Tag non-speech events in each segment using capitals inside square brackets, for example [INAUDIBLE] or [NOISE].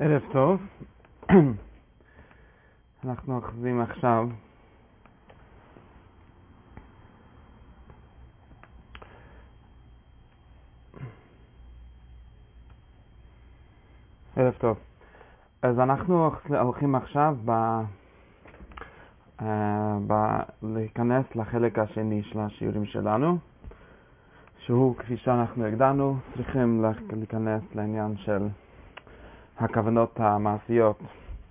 ערב טוב, אנחנו אוחזים עכשיו ערב טוב. אז אנחנו הולכים עכשיו ב... אה, ב... להיכנס לחלק השני של השיעורים שלנו, שהוא, כפי שאנחנו הגדרנו, צריכים להיכנס לעניין של הכוונות המעשיות,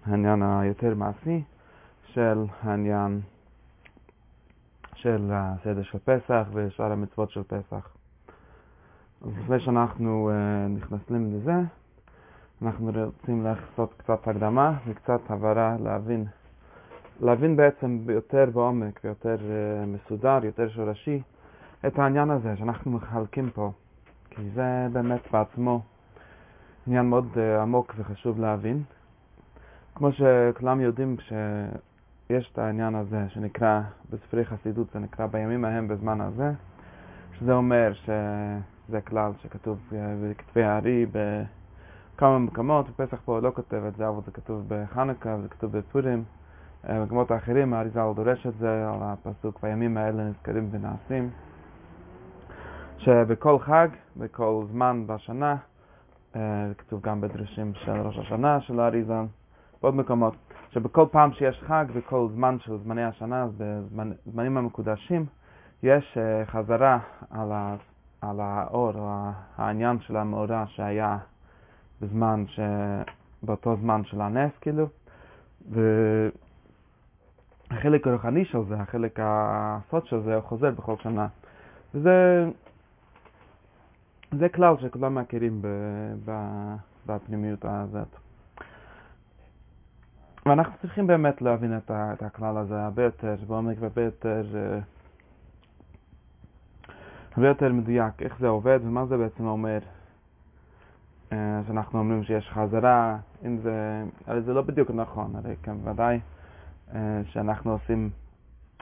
העניין היותר מעשי של העניין של הסדר של פסח ושאר המצוות של פסח. אז לפני שאנחנו uh, נכנסים לזה, אנחנו רוצים לעשות קצת הקדמה וקצת הבהרה להבין, להבין בעצם יותר בעומק ויותר uh, מסודר, יותר שורשי, את העניין הזה שאנחנו מחלקים פה, כי זה באמת בעצמו עניין מאוד uh, עמוק וחשוב להבין. כמו שכולם יודעים שיש את העניין הזה שנקרא בספרי חסידות, זה נקרא בימים ההם בזמן הזה, שזה אומר שזה כלל שכתוב uh, בכתבי הארי בכמה מקומות, בפסח פה לא כותב את זה, אבל זה כתוב בחנוכה, זה כתוב בפורים. Uh, במקומות האחרים האריזל דורש את זה על הפסוק בימים האלה נזכרים ונעשים. שבכל חג, בכל זמן בשנה, אה, כתוב גם בדרשים של ראש השנה של האריזן, בעוד מקומות, שבכל פעם שיש חג, בכל זמן של זמני השנה, בזמנים המקודשים, יש אה, חזרה על, ה, על האור, או העניין של המאורע שהיה בזמן, ש... באותו זמן של הנס, כאילו, והחלק הרוחני של זה, החלק הסוד של זה, הוא חוזר בכל שנה. וזה זה כלל שכולם מכירים בפנימיות הזאת. ואנחנו צריכים באמת להבין את, את הכלל הזה הרבה יותר בעומק והרבה יותר, אה, הרבה יותר מדויק, איך זה עובד ומה זה בעצם אומר. אה, שאנחנו אומרים שיש חזרה, אם זה, הרי זה לא בדיוק נכון, הרי כן ודאי אה, שאנחנו עושים,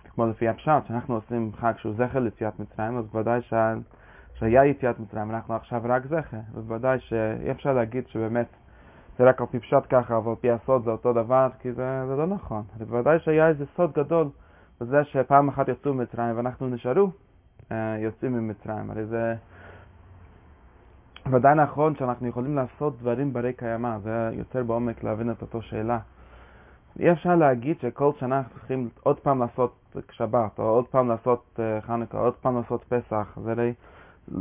כמו לפי הפשט, שאנחנו עושים חג שהוא זכר ליציאת מצרים, אז ודאי שה... שהיה יציאת מצרים, אנחנו עכשיו רק זכר, ובוודאי שאי אפשר להגיד שבאמת זה רק על פי פשט ככה, אבל על פי הסוד זה אותו דבר, כי זה, זה לא נכון. בוודאי שהיה איזה סוד גדול בזה שפעם אחת יצאו ממצרים ואנחנו נשארו אה, יוצאים ממצרים. הרי זה ודאי נכון שאנחנו יכולים לעשות דברים ברי קיימא, זה יותר בעומק להבין את אותו שאלה. אי אפשר להגיד שכל שנה אנחנו צריכים עוד פעם לעשות שבת, או עוד פעם לעשות אה, חנוכה, עוד פעם לעשות פסח. זה הרי...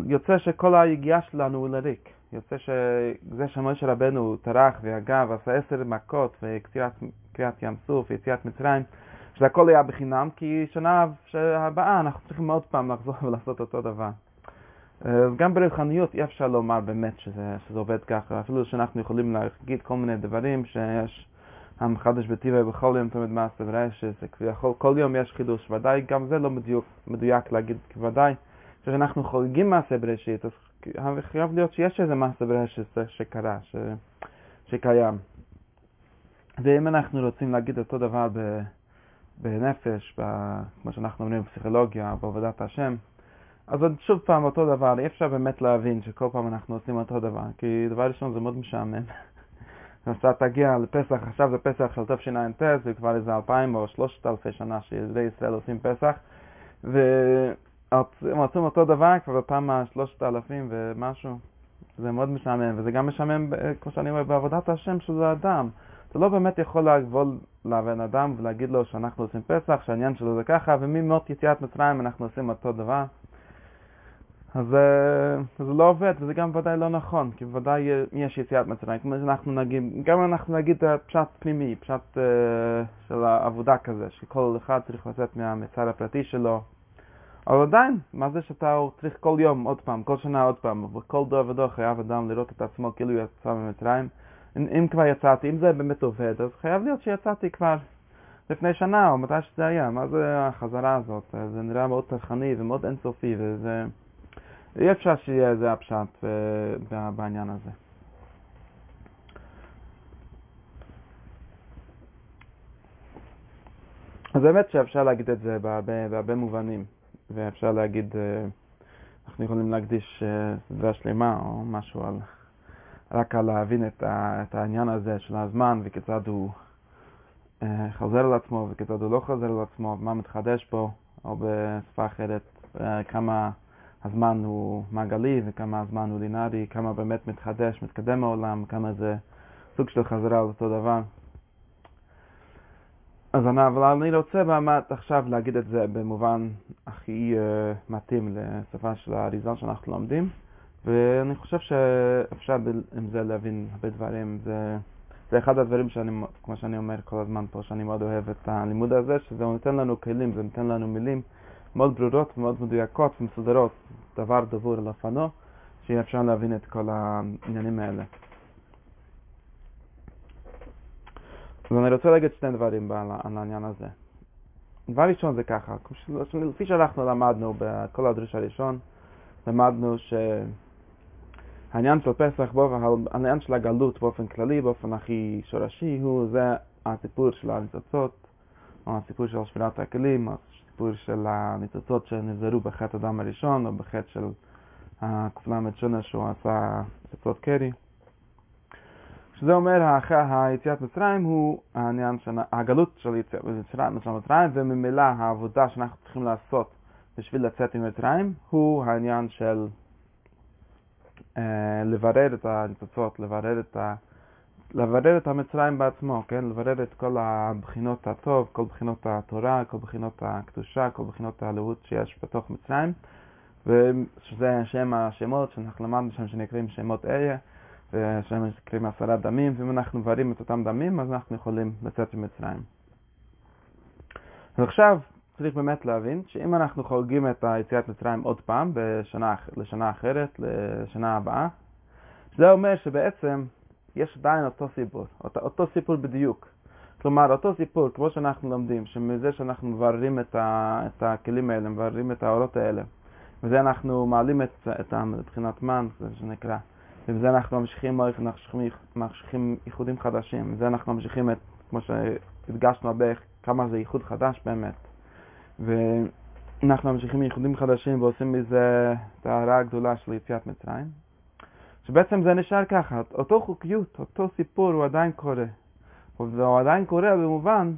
יוצא שכל היגיעה שלנו הוא לריק. יוצא שזה שמשה רבנו טרח והגה ועשה עשר מכות וקריאת ים סוף ויציאת מצרים, שזה היה בחינם, כי שנה הבאה אנחנו צריכים עוד פעם לחזור ולעשות אותו דבר. אז גם ברוחניות אי אפשר לומר באמת שזה, שזה עובד ככה, אפילו שאנחנו יכולים להגיד כל מיני דברים שיש המחדש בטבע בכל יום תמיד מעשה ורשת, כל יום יש חידוש, ודאי גם זה לא מדויק, מדויק להגיד, כי ודאי כשאנחנו חוגגים מעשה בראשית, אז חייב להיות שיש איזה מעשה בראשית שקרה, ש... שקיים. ואם אנחנו רוצים להגיד אותו דבר ב... בנפש, ב... כמו שאנחנו אומרים בפסיכולוגיה, בעבודת השם, אז עוד שוב פעם אותו דבר, אי אפשר באמת להבין שכל פעם אנחנו עושים אותו דבר, כי דבר ראשון זה מאוד משעמם. [LAUGHS] אתה תגיע לפסח, עכשיו זה פסח של תשע"ט, זה כבר איזה אלפיים או שלושת אלפי שנה שיהודי ישראל עושים פסח, ו... הם עושים אותו דבר כבר בפעם השלושת אלפים ומשהו. זה מאוד משעמם, וזה גם משעמם, כמו שאני אומר, בעבודת השם של האדם. אתה לא באמת יכול לעבוד לבן אדם ולהגיד לו שאנחנו עושים פסח, שהעניין שלו זה ככה, וממות יציאת מצרים אנחנו עושים אותו דבר. אז זה לא עובד, וזה גם ודאי לא נכון, כי ודאי יש יציאת מצרים. כמו שאנחנו נגיד, גם אנחנו נגיד פשט פנימי, פשט של העבודה כזה, שכל אחד צריך לצאת מהמצר הפרטי שלו. אבל עדיין, מה זה שאתה צריך כל יום, עוד פעם, כל שנה עוד פעם, וכל דור ודור חייב אדם לראות את עצמו כאילו יצא ממצרים. אם, כבר יצאתי, אם זה באמת עובד, אז חייב להיות שיצאתי כבר לפני שנה, או מתי שזה היה. מה זה החזרה הזאת? זה נראה מאוד טרחני ומאוד אינסופי, וזה... אי אפשר שיהיה איזה הפשט בעניין הזה. אז באמת שאפשר להגיד את זה בהרבה מובנים. ואפשר להגיד, אה, אנחנו יכולים להקדיש סדרה שלמה או משהו על, רק על להבין את, ה, את העניין הזה של הזמן וכיצד הוא אה, חוזר על עצמו וכיצד הוא לא חוזר על עצמו, מה מתחדש פה, או בשפה אחרת, אה, כמה הזמן הוא מעגלי וכמה הזמן הוא לינארי, כמה באמת מתחדש, מתקדם העולם, כמה זה סוג של חזרה על אותו דבר. אז אני, אבל אני רוצה באמת עכשיו להגיד את זה במובן הכי uh, מתאים לשפה של האריזון שאנחנו לומדים, ואני חושב שאפשר עם זה להבין הרבה דברים. זה, זה אחד הדברים שאני, כמו שאני אומר כל הזמן פה, שאני מאוד אוהב את הלימוד הזה, שזה נותן לנו כלים, זה נותן לנו מילים מאוד ברורות ומאוד מדויקות ומסודרות, דבר דבור על אופנו, שיהיה אפשר להבין את כל העניינים האלה. אז אני רוצה להגיד שני דברים על העניין הזה. דבר ראשון זה ככה, כפי שאנחנו למדנו בכל הדריש הראשון, למדנו שהעניין של פסח, העניין של הגלות באופן כללי, באופן הכי שורשי, הוא זה הסיפור של הניצוצות, או הסיפור של שבירת הכלים, או הסיפור של הניצוצות שנבזרו בחטא הדם הראשון, או בחטא של הק"ל שונה שהוא עשה ניצוצות קרי. שזה אומר, היציאת מצרים הוא העניין, של, הגלות של יציאת מצרים, וממילא העבודה שאנחנו צריכים לעשות בשביל לצאת ממצרים, הוא העניין של אה, לברר את הניצוצות, לברר את, ה, לברר את המצרים בעצמו, כן? לברר את כל הבחינות הטוב, כל בחינות התורה, כל בחינות הקדושה, כל בחינות הלאות שיש בתוך מצרים, ושזה שם השמות שאנחנו למדנו שם שנקראים שמות איה. ושם קרים עשרה דמים, ואם אנחנו מברים את אותם דמים, אז אנחנו יכולים לצאת ממצרים. אז עכשיו צריך באמת להבין שאם אנחנו חוגגים את היציאת מצרים עוד פעם, בשנה, לשנה אחרת, לשנה הבאה, זה אומר שבעצם יש עדיין אותו סיפור, אותו, אותו סיפור בדיוק. כלומר, אותו סיפור, כמו שאנחנו לומדים, שמזה שאנחנו מבררים את, את הכלים האלה, מבררים את האורות האלה, וזה אנחנו מעלים את, את מבחינת מן, זה שנקרא, ובזה אנחנו ממשיכים, אנחנו ממשיכים ייחודים חדשים, ובזה אנחנו ממשיכים את, כמו שהדגשנו הרבה, כמה זה ייחוד חדש באמת. ואנחנו ממשיכים ייחודים חדשים ועושים מזה את ההערה הגדולה של יציאת מצרים. שבעצם זה נשאר ככה, אותו חוקיות, אותו סיפור הוא עדיין קורה. והוא עדיין קורה במובן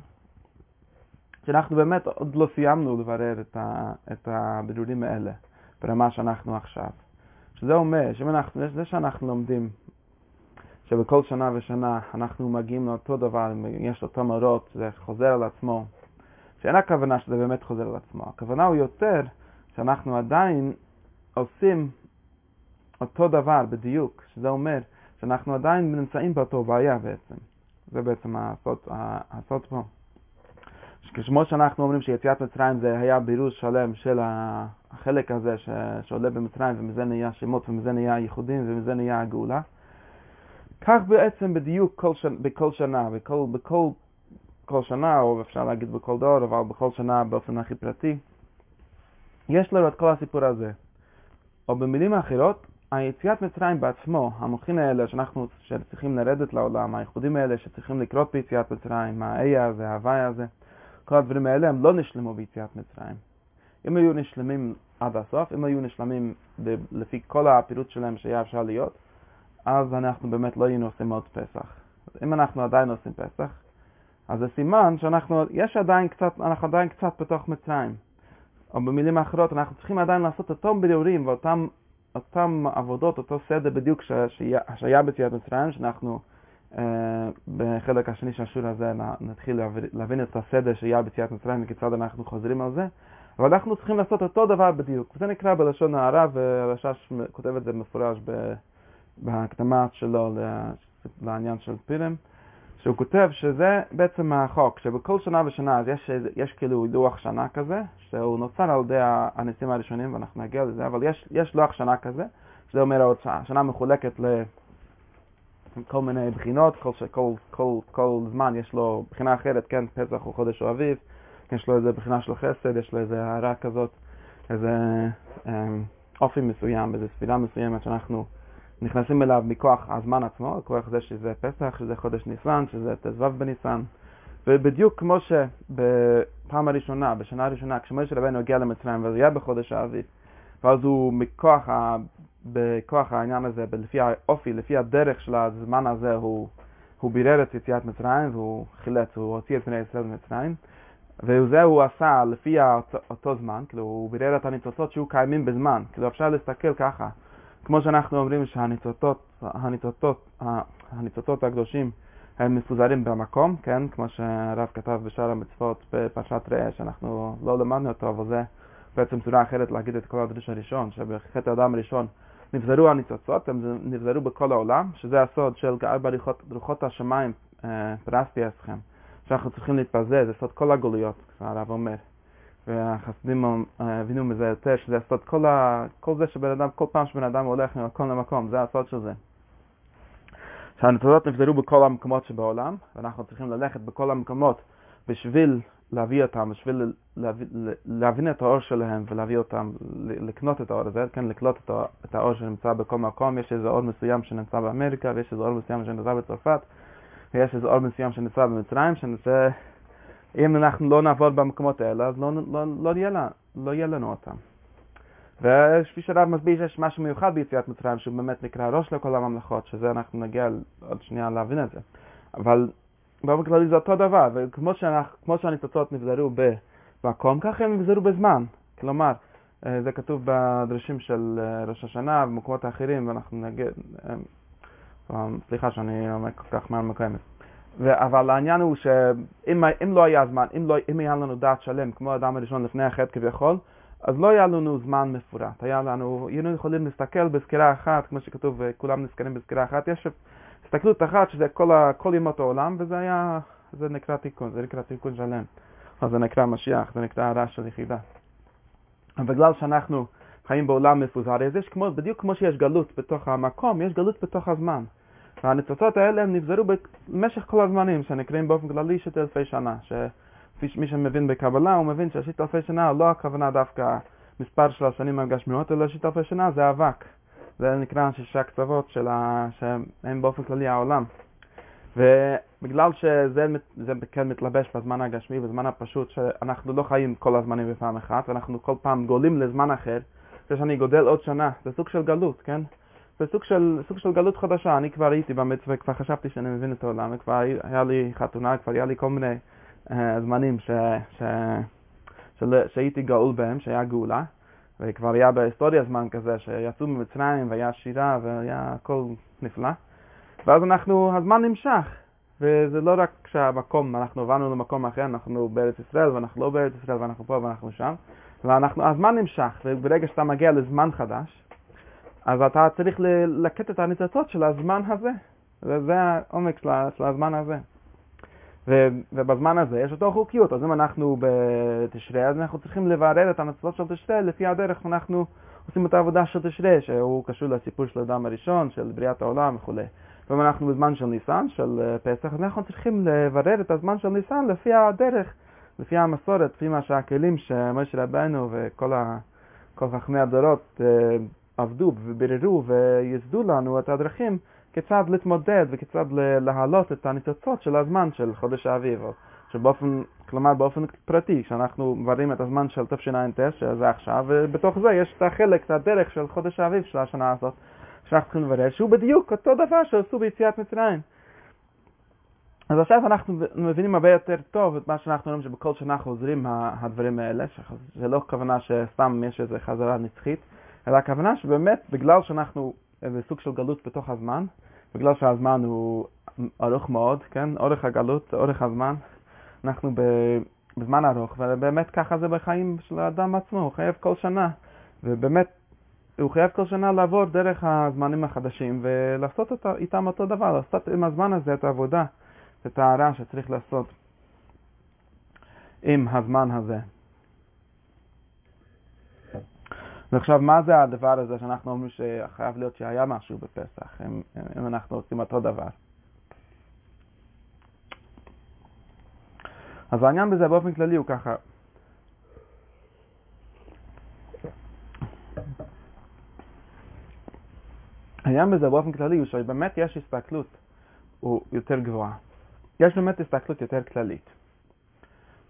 שאנחנו באמת עוד לא סיימנו לברר את, ה, את הבירורים האלה ברמה שאנחנו עכשיו. שזה אומר, שאנחנו, זה שאנחנו לומדים שבכל שנה ושנה אנחנו מגיעים לאותו דבר, יש אותו מורות, זה חוזר על עצמו, שאין הכוונה שזה באמת חוזר על עצמו. הכוונה הוא יותר שאנחנו עדיין עושים אותו דבר בדיוק, שזה אומר שאנחנו עדיין נמצאים באותו בעיה בעצם. זה בעצם הסוד פה. כמו שאנחנו אומרים שיציאת מצרים זה היה בירוש שלם של החלק הזה ש... שעולה במצרים ומזה נהיה שמות ומזה נהיה ייחודים ומזה נהיה הגאולה. כך בעצם בדיוק כל ש... בכל שנה, בכל, בכל כל שנה, או אפשר להגיד בכל דור, אבל בכל שנה באופן הכי פרטי, יש לנו את כל הסיפור הזה. או במילים אחרות, היציאת מצרים בעצמו, המוחין האלה שאנחנו שצריכים לרדת לעולם, הייחודים האלה שצריכים לקרות ביציאת מצרים, האיה הזה, ההוויה הזה, כל הדברים האלה הם לא נשלמו ביציאת מצרים. אם היו נשלמים עד הסוף, אם היו נשלמים לפי כל הפירוט שלהם שהיה אפשר להיות, אז אנחנו באמת לא היינו עושים עוד פסח. אם אנחנו עדיין עושים פסח, אז זה סימן שאנחנו, יש עדיין קצת, אנחנו עדיין קצת בתוך מצרים. או במילים אחרות, אנחנו צריכים עדיין לעשות אותם בירורים ואותם אותם עבודות, אותו סדר בדיוק שהיה, שהיה ביציאת מצרים, שאנחנו אה, בחלק השני של השיעור הזה נתחיל להבין את הסדר שהיה ביציאת מצרים וכיצד אנחנו חוזרים על זה. אבל אנחנו צריכים לעשות אותו דבר בדיוק. וזה נקרא בלשון הערה, והרשש כותב את זה מפורש בהקדמה שלו לעניין של פירם, שהוא כותב שזה בעצם החוק, שבכל שנה ושנה אז יש, יש כאילו לוח שנה כזה, שהוא נוצר על ידי הניסים הראשונים, ואנחנו נגיע לזה, אבל יש, יש לוח שנה כזה, שזה אומר. השנה מחולקת ל... כל מיני בחינות, כל, כל, כל, כל זמן יש לו בחינה אחרת, כן, פסח הוא חודש או אביב, יש לו איזה בחינה של חסד, יש לו איזה הערה כזאת, איזה אמ, אופי מסוים, איזה ספירה מסוימת שאנחנו נכנסים אליו מכוח הזמן עצמו, כוח זה שזה פסח, שזה חודש ניסן, שזה ט"ו בניסן. ובדיוק כמו שבפעם הראשונה, בשנה הראשונה, כשמשה רבנו הגיע למצרים ואז היה בחודש האביב, ואז הוא מכוח בכוח העניין הזה, לפי האופי, לפי הדרך של הזמן הזה, הוא, הוא בירר את יציאת מצרים והוא חילץ, הוא הוציא את בני ישראל ממצרים. וזה הוא עשה לפי אותו זמן, כאילו הוא בירר את הניצוצות שהיו קיימים בזמן. כאילו אפשר להסתכל ככה, כמו שאנחנו אומרים שהניצוצות, הניצוצות, הניצוצות הקדושים הם מפוזרים במקום, כן? כמו שהרב כתב בשאר המצוות בפרשת ראה, שאנחנו לא למדנו אותו, אבל זה בעצם צורה אחרת להגיד את כל הדריש הראשון, שבחטא האדם הראשון נבזרו הניצוצות, הם נבזרו בכל העולם, שזה הסוד של גאר ברוחות השמיים, אה, פרסתי אסכם, שאנחנו צריכים להתפזר, זה סוד כל הגוליות, הרב אומר. והחסידים אה, הבינו מזה יותר, שזה הסוד כל, ה... כל זה שבן אדם, כל פעם שבן אדם הולך ממקום למקום, זה הסוד של זה. שהניצוצות נבזרו בכל המקומות שבעולם, ואנחנו צריכים ללכת בכל המקומות בשביל להביא אותם, בשביל להביא, להבין את האור שלהם ולהביא אותם, לקנות את האור הזה, כן, לקלוט את האור שנמצא בכל מקום. יש איזה אור מסוים שנמצא באמריקה, ויש איזה אור מסוים שנמצא בצרפת, ויש איזה אור מסוים שנמצא במצרים, שנמצא... אם אנחנו לא נעבוד במקומות האלה, אז לא, לא, לא, יהיה, לא יהיה לנו אותם. וכפי שהרב מסביר שיש משהו מיוחד ביציאת מצרים שהוא באמת נקרא ראש לכל הממלכות, שזה אנחנו נגיע עוד שנייה להבין את זה. אבל באופן כללי זה אותו דבר, וכמו שהניצוצות נבזרו במקום, ככה הם נבזרו בזמן. כלומר, אה, זה כתוב בדרשים של אה, ראש השנה ובמקומות האחרים, ואנחנו נגיד, אה, סליחה שאני אומר כל כך מהר מקיימת. אבל העניין הוא שאם לא היה זמן, אם, לא, אם היה לנו דעת שלם, כמו האדם הראשון לפני החטא כביכול, אז לא היה לנו זמן מפורט. היה לנו, היינו יכולים להסתכל בסקירה אחת, כמו שכתוב, כולם נזכרים בסקירה אחת. יש הסתכלות אחת שזה כל, ה, כל ימות העולם, וזה היה, זה נקרא תיקון, זה נקרא תיקון שלם. אז זה נקרא משיח, זה נקרא הרעש של יחידה. בגלל שאנחנו חיים בעולם מפוזר, אז יש כמו, בדיוק כמו שיש גלות בתוך המקום, יש גלות בתוך הזמן. והניצוצות האלה הם נבזרו במשך כל הזמנים, שנקראים באופן כללי שתי אלפי שנה. שמי שמבין בקבלה, הוא מבין שהשית אלפי שנה לא הכוונה דווקא מספר של השנים הגשמיות, אלא שית אלפי שנה זה אבק. זה נקרא שישה קצוות של ה... שהם באופן כללי העולם. ובגלל שזה זה כן מתלבש בזמן הגשמי, בזמן הפשוט, שאנחנו לא חיים כל הזמנים בפעם אחת, ואנחנו כל פעם גולים לזמן אחר, זה שאני גודל עוד שנה, זה סוג של גלות, כן? זה סוג של, סוג של גלות חדשה, אני כבר הייתי במצווה, כבר חשבתי שאני מבין את העולם, וכבר היה לי חתונה, כבר היה לי כל מיני uh, זמנים ש, ש, ש, שהייתי גאול בהם, שהיה גאולה. וכבר היה בהיסטוריה זמן כזה שיצאו ממצרים והיה שירה והיה הכל נפלא. ואז אנחנו, הזמן נמשך, וזה לא רק שהמקום, אנחנו עברנו למקום אחר, אנחנו בארץ ישראל ואנחנו לא בארץ ישראל ואנחנו פה ואנחנו שם, ואנחנו, הזמן נמשך, וברגע שאתה מגיע לזמן חדש, אז אתה צריך לקט את הניצוצות של הזמן הזה, וזה העומק של, של הזמן הזה. ובזמן הזה יש אותו חוקיות, אז אם אנחנו בתשרי, אז אנחנו צריכים לברר את המצוות של תשרי לפי הדרך שאנחנו עושים את העבודה של תשרי, שהוא קשור לסיפור של האדם הראשון, של בריאת העולם וכו'. ואם אנחנו בזמן של ניסן, של אה, פסח, אנחנו צריכים לברר את הזמן של ניסן לפי הדרך, לפי המסורת, לפי מה שהכלים שמשה רבנו וכל חכמי הדורות אה, עבדו וביררו ויסדו לנו את הדרכים כיצד להתמודד וכיצד להעלות את הניצוצות של הזמן של חודש האביב, שבאופן, כלומר באופן פרטי, כשאנחנו מבררים את הזמן של תשע"ט, שזה עכשיו, ובתוך זה יש את החלק, את הדרך של חודש האביב של השנה הזאת, שאנחנו צריכים לברר, שהוא בדיוק אותו דבר שעשו ביציאת מצרים. אז עכשיו אנחנו מבינים הרבה יותר טוב את מה שאנחנו אומרים שבכל שנה חוזרים הדברים האלה, שזה לא כוונה שסתם יש איזו חזרה נצחית, אלא הכוונה שבאמת בגלל שאנחנו בסוג של גלות בתוך הזמן, בגלל שהזמן הוא ארוך מאוד, כן? אורך הגלות, אורך הזמן, אנחנו בזמן ארוך, ובאמת ככה זה בחיים של האדם עצמו, הוא חייב כל שנה, ובאמת הוא חייב כל שנה לעבור דרך הזמנים החדשים ולעשות אותה, איתם אותו דבר, לעשות עם הזמן הזה את העבודה, ההערה שצריך לעשות עם הזמן הזה. ועכשיו, מה זה הדבר הזה שאנחנו אומרים שחייב להיות שהיה משהו בפסח, אם, אם אנחנו עושים אותו דבר? אז העניין בזה באופן כללי הוא ככה. העניין בזה באופן כללי הוא שבאמת יש הסתכלות הוא יותר גבוהה. יש באמת הסתכלות יותר כללית.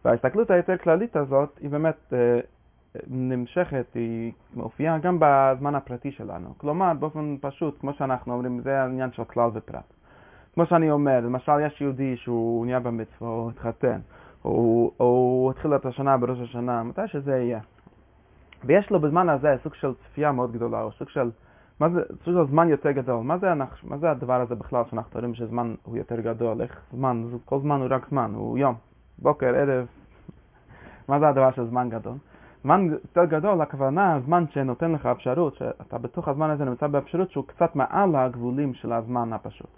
וההסתכלות היותר כללית הזאת היא באמת אה, נמשכת, היא מופיעה גם בזמן הפרטי שלנו. כלומר, באופן פשוט, כמו שאנחנו אומרים, זה העניין של כלל ופרט. כמו שאני אומר, למשל יש יהודי שהוא נהיה במצווה, או התחתן, או הוא התחיל את השנה בראש השנה, מתי שזה יהיה. ויש לו בזמן הזה סוג של צפייה מאוד גדולה, או סוג של, מה זה, סוג של זמן יותר גדול. מה זה, מה זה הדבר הזה בכלל שאנחנו רואים שזמן הוא יותר גדול? איך זמן? כל זמן הוא רק זמן, הוא יום, בוקר, ערב. [LAUGHS] מה זה הדבר של זמן גדול? זמן יותר גדול, הכוונה, הזמן שנותן לך אפשרות, שאתה בתוך הזמן הזה נמצא באפשרות שהוא קצת מעל הגבולים של הזמן הפשוט.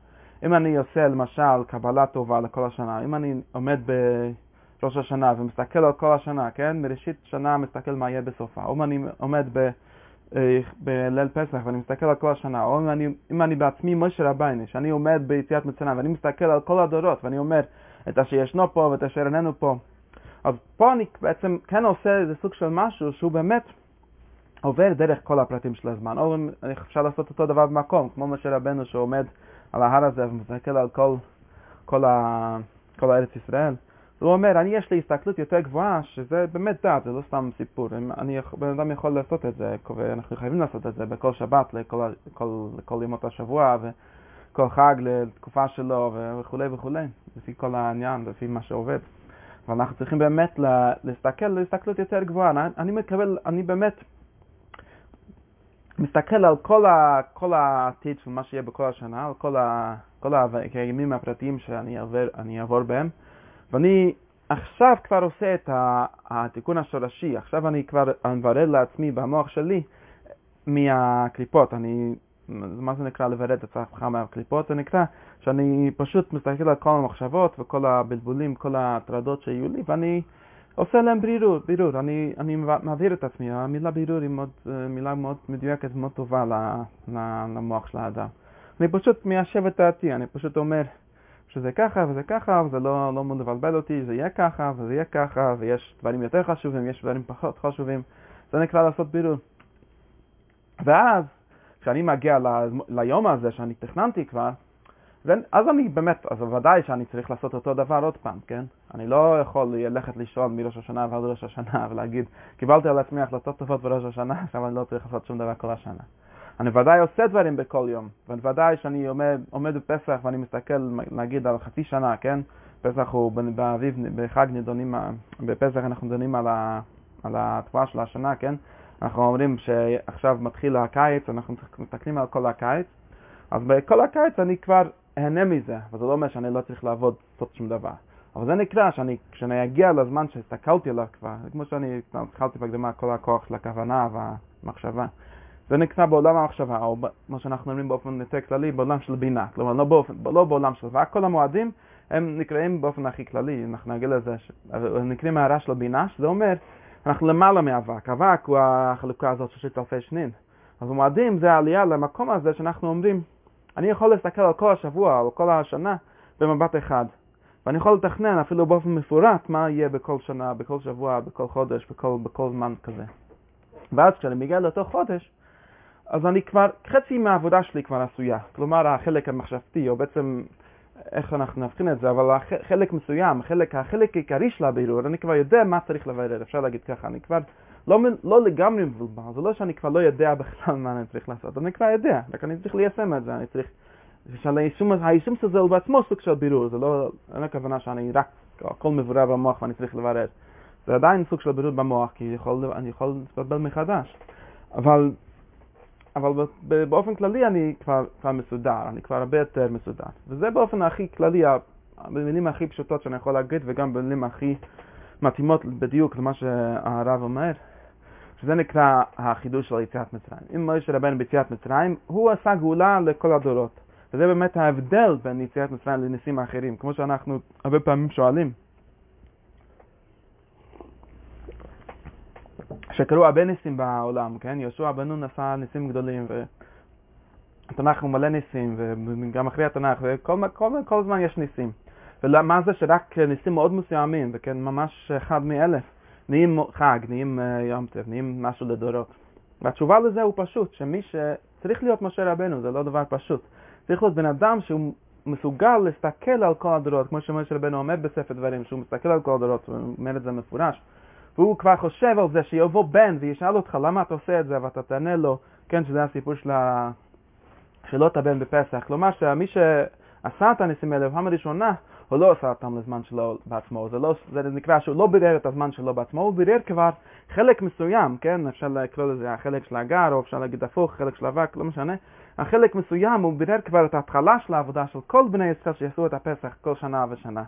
אם אני עושה למשל קבלה טובה לכל השנה, אם אני עומד בראש השנה ומסתכל על כל השנה, כן? מראשית שנה מסתכל מה יהיה בסופה, אם אני עומד ב... אה, בליל פסח ואני מסתכל על כל השנה, או אם אני, אם אני בעצמי משה רבייני, שאני עומד ביציאת מצרים ואני מסתכל על כל הדורות ואני אומר את אשר ישנו פה ואת אשר איננו פה, אז פה אני בעצם כן עושה איזה סוג של משהו שהוא באמת עובר דרך כל הפרטים של הזמן, או אפשר לעשות אותו דבר במקום, כמו משה רבנו שעומד על ההר הזה ומסתכל על כל, כל, ה, כל הארץ ישראל. הוא אומר, אני יש לי הסתכלות יותר גבוהה, שזה באמת דת, זה לא סתם סיפור. אני, בן אדם יכול לעשות את זה, ואנחנו חייבים לעשות את זה בכל שבת, לכל, לכל, לכל ימות השבוע, וכל חג לתקופה שלו, וכולי וכולי, לפי כל העניין, לפי מה שעובד. ואנחנו צריכים באמת להסתכל להסתכלות יותר גבוהה. אני, אני מקבל, אני באמת מסתכל על כל, ה, כל העתיד של מה שיהיה בכל השנה, על כל, ה, כל הימים הפרטיים שאני אעבור בהם, ואני עכשיו כבר עושה את התיקון השורשי, עכשיו אני כבר מברר לעצמי במוח שלי מהקליפות, אני, מה זה נקרא לברר את עצמך מהקליפות? זה נקרא שאני פשוט מסתכל על כל המחשבות וכל הבלבולים, כל ההטרדות שיהיו לי, ואני עושה להם בירור, בירור, אני, אני מעביר את עצמי, המילה בירור היא מאוד, מילה מאוד מדויקת, מאוד טובה למוח של האדם. אני פשוט מיישב את דעתי, אני פשוט אומר שזה ככה וזה ככה, וזה לא, לא מאוד לבלבל אותי, זה יהיה ככה וזה יהיה ככה, ויש דברים יותר חשובים, יש דברים פחות חשובים, זה נקרא לעשות בירור. ואז, כשאני מגיע ל, ליום הזה שאני תכננתי כבר, אז אני באמת, אז ודאי שאני צריך לעשות אותו דבר עוד פעם, כן? אני לא יכול ללכת לישון מראש השנה ועד ראש השנה ולהגיד, קיבלתי על עצמי החלטות טובות בראש השנה, [LAUGHS] עכשיו אני לא צריך לעשות שום דבר כל השנה. אני ודאי עושה דברים בכל יום, וודאי שאני עומד, עומד בפסח ואני מסתכל, נגיד, על חצי שנה, כן? פסח הוא באביב, בחג נדונים, בפסח אנחנו דנים על, על התבואה של השנה, כן? אנחנו אומרים שעכשיו מתחיל הקיץ, אנחנו מסתכלים על כל הקיץ, אז בכל הקיץ אני כבר אהנה מזה, אבל זה לא אומר שאני לא צריך לעבוד, לעשות שום דבר. אבל זה נקרא שאני, כשאני אגיע לזמן שהסתכלתי עליו כבר, כמו שאני התחלתי בהקדמה, כל הכוח של הכוונה והמחשבה. זה נקרא בעולם המחשבה, או מה שאנחנו אומרים באופן יותר כללי, בעולם של בינה. כלומר, לא, באופן, לא בעולם של ואק, כל המועדים הם נקראים באופן הכי כללי, אנחנו נגיד לזה, ש... הם נקראים הערה של בינה, שזה אומר, אנחנו למעלה מאבק. אבק הוא החלוקה הזאת של ששת אלפי שנין. אז המועדים זה העלייה למקום הזה שאנחנו אומרים, אני יכול להסתכל על כל השבוע, על כל השנה, במבט אחד. ואני יכול לתכנן אפילו באופן מפורט מה יהיה בכל שנה, בכל שבוע, בכל חודש, בכל, בכל זמן כזה. ואז כשאני מגיע לאותו חודש, אז אני כבר, חצי מהעבודה שלי כבר עשויה. כלומר, החלק המחשבתי, או בעצם, איך אנחנו נבחין את זה, אבל חלק מסוים, החלק, החלק העיקרי של הבירור, אני כבר יודע מה צריך לברר, אפשר להגיד ככה, אני כבר לא, לא לגמרי מבולבל, זה לא שאני כבר לא יודע בכלל מה אני צריך לעשות, אני כבר יודע, רק אני צריך ליישם את זה, אני צריך... היישום של זה הוא בעצמו סוג של בירור, זה לא, אין הכוונה שאני רק, הכל מבורר במוח ואני צריך לברר. זה עדיין סוג של בירור במוח, כי יכול, אני יכול להתבלבל מחדש. אבל, אבל באופן כללי אני כבר, כבר מסודר, אני כבר הרבה יותר מסודר. וזה באופן הכי כללי, במילים הכי פשוטות שאני יכול להגיד, וגם במילים הכי מתאימות בדיוק למה שהרב אומר. שזה נקרא החידוש של יציאת מצרים. אם מוישה רבנו ביציאת מצרים, הוא עשה גאולה לכל הדורות. וזה באמת ההבדל בין יציאת מצרים לניסים האחרים, כמו שאנחנו הרבה פעמים שואלים. שקרו הרבה ניסים בעולם, כן? יהושע בן נון עשה ניסים גדולים, והתנ"ך הוא מלא ניסים, וגם אחרי התנ"ך, וכל כל, כל זמן יש ניסים. ומה זה שרק ניסים מאוד מסוימים, וכן, ממש אחד מאלף. נהיים חג, נהיים אה, יום טף, נהיים משהו לדורות. והתשובה לזה הוא פשוט, שמי שצריך להיות משה רבנו, זה לא דבר פשוט. צריך להיות בן אדם שהוא מסוגל להסתכל על כל הדורות, כמו שמשה רבנו אומר בספר דברים, שהוא מסתכל על כל הדורות, הוא אומר את זה מפורש. והוא כבר חושב על זה שיבוא בן וישאל אותך למה אתה עושה את זה, ואתה תענה לו, כן, שזה הסיפור של שאלות הבן בפסח. כלומר, שמי שעשה את הניסים האלה בפעם הראשונה, הוא לא עשה אותם לזמן שלו בעצמו. זה, לא, זה נקרא שהוא לא בירר את הזמן שלו בעצמו, הוא בירר כבר חלק מסוים, כן? אפשר לקרוא לזה החלק של הגר, או אפשר להגיד הפוך, חלק של אבק, לא משנה. החלק מסוים, הוא בירר כבר את ההתחלה של העבודה של כל בני ישראל שיעשו את הפסח כל שנה ושנה.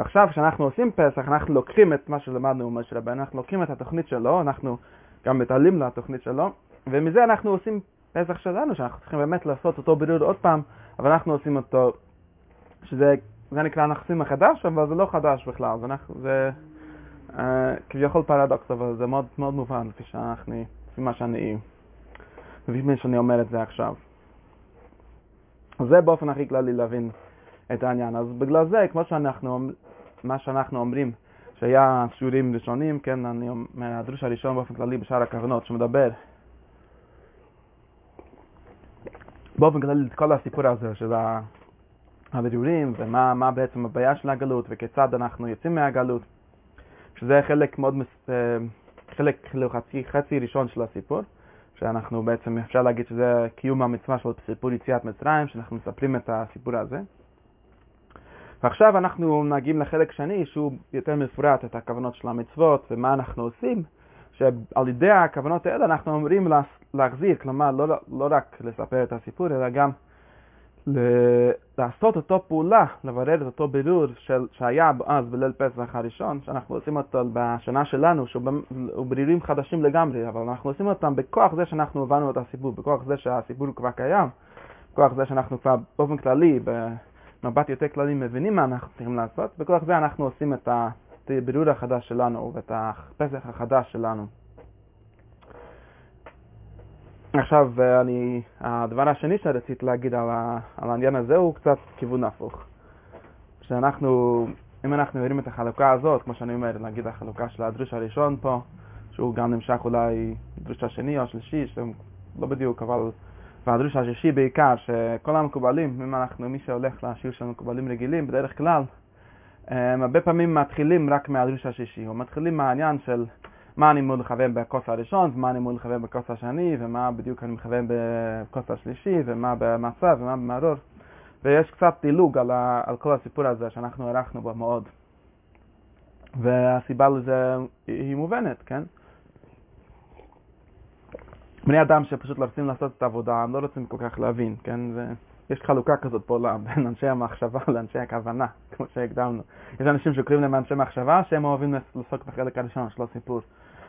ועכשיו, כשאנחנו עושים פסח, אנחנו לוקחים את מה שלמדנו ממשה רבנו, אנחנו לוקחים את התוכנית שלו, אנחנו גם מתעלים לתוכנית שלו, ומזה אנחנו עושים פסח שלנו, שאנחנו צריכים באמת לעשות אותו בירור עוד פעם, אבל אנחנו עושים אותו, שזה זה נקרא נכסים מחדש, אבל זה לא חדש בכלל, זה, זה uh, כביכול פרדוקס, אבל זה מאוד, מאוד מובן, לפי שאנחנו, לפי מה שאני, לפי שאני אומר את זה עכשיו. זה באופן הכי כללי להבין את העניין. אז בגלל זה, כמו שאנחנו, מה שאנחנו אומרים, שהיה שיעורים ראשונים, כן, אני, מהדרוש הראשון באופן כללי בשאר הכוונות, שמדבר באופן כללי את כל הסיפור הזה של הבירורים ומה בעצם הבעיה של הגלות וכיצד אנחנו יוצאים מהגלות, שזה חלק מאוד, אה, חלק חצי, חצי ראשון של הסיפור, שאנחנו בעצם, אפשר להגיד שזה קיום המצווה של סיפור יציאת מצרים, שאנחנו מספרים את הסיפור הזה. ועכשיו אנחנו מגיעים לחלק שני שהוא יותר מפורט את הכוונות של המצוות ומה אנחנו עושים, שעל ידי הכוונות האלה אנחנו אומרים להחזיר, כלומר לא, לא רק לספר את הסיפור אלא גם לעשות אותו פעולה, לברר את אותו בירור של, שהיה אז בליל פסח הראשון, שאנחנו עושים אותו בשנה שלנו, שהוא ברירים חדשים לגמרי, אבל אנחנו עושים אותם בכוח זה שאנחנו הבנו את הסיפור, בכוח זה שהסיפור כבר קיים, בכוח זה שאנחנו כבר באופן כללי, במבט יותר כללי מבינים מה אנחנו צריכים לעשות, בכוח זה אנחנו עושים את הבירור החדש שלנו ואת הפסח החדש שלנו. עכשיו, אני, הדבר השני שרציתי להגיד על, ה, על העניין הזה הוא קצת כיוון הפוך. שאנחנו, אם אנחנו מבינים את החלוקה הזאת, כמו שאני אומר, נגיד החלוקה של הדרוש הראשון פה, שהוא גם נמשך אולי דרוש השני או השלישי, שהם לא בדיוק, אבל... והדרוש השישי בעיקר, שכל המקובלים, אם אנחנו, מי שהולך לשיעור של מקובלים רגילים, בדרך כלל, הם הרבה פעמים מתחילים רק מהדרוש השישי, או מתחילים מהעניין של מה אני אמור לכוון בכוס הראשון, ומה אני אמור לכוון בכוס השני, ומה בדיוק אני מכוון בכוס השלישי, ומה במצב, ומה במרור. ויש קצת דילוג על, ה, על כל הסיפור הזה שאנחנו הערכנו בו מאוד. והסיבה לזה היא מובנת, כן? בני אדם שפשוט לא רוצים לעשות את העבודה, הם לא רוצים כל כך להבין, כן? יש חלוקה כזאת בעולם בין אנשי המחשבה לאנשי הכוונה, כמו שהקדמנו. יש אנשים שקוראים להם אנשי מחשבה שהם אוהבים לעסוק בחלק הראשון של הסיפור.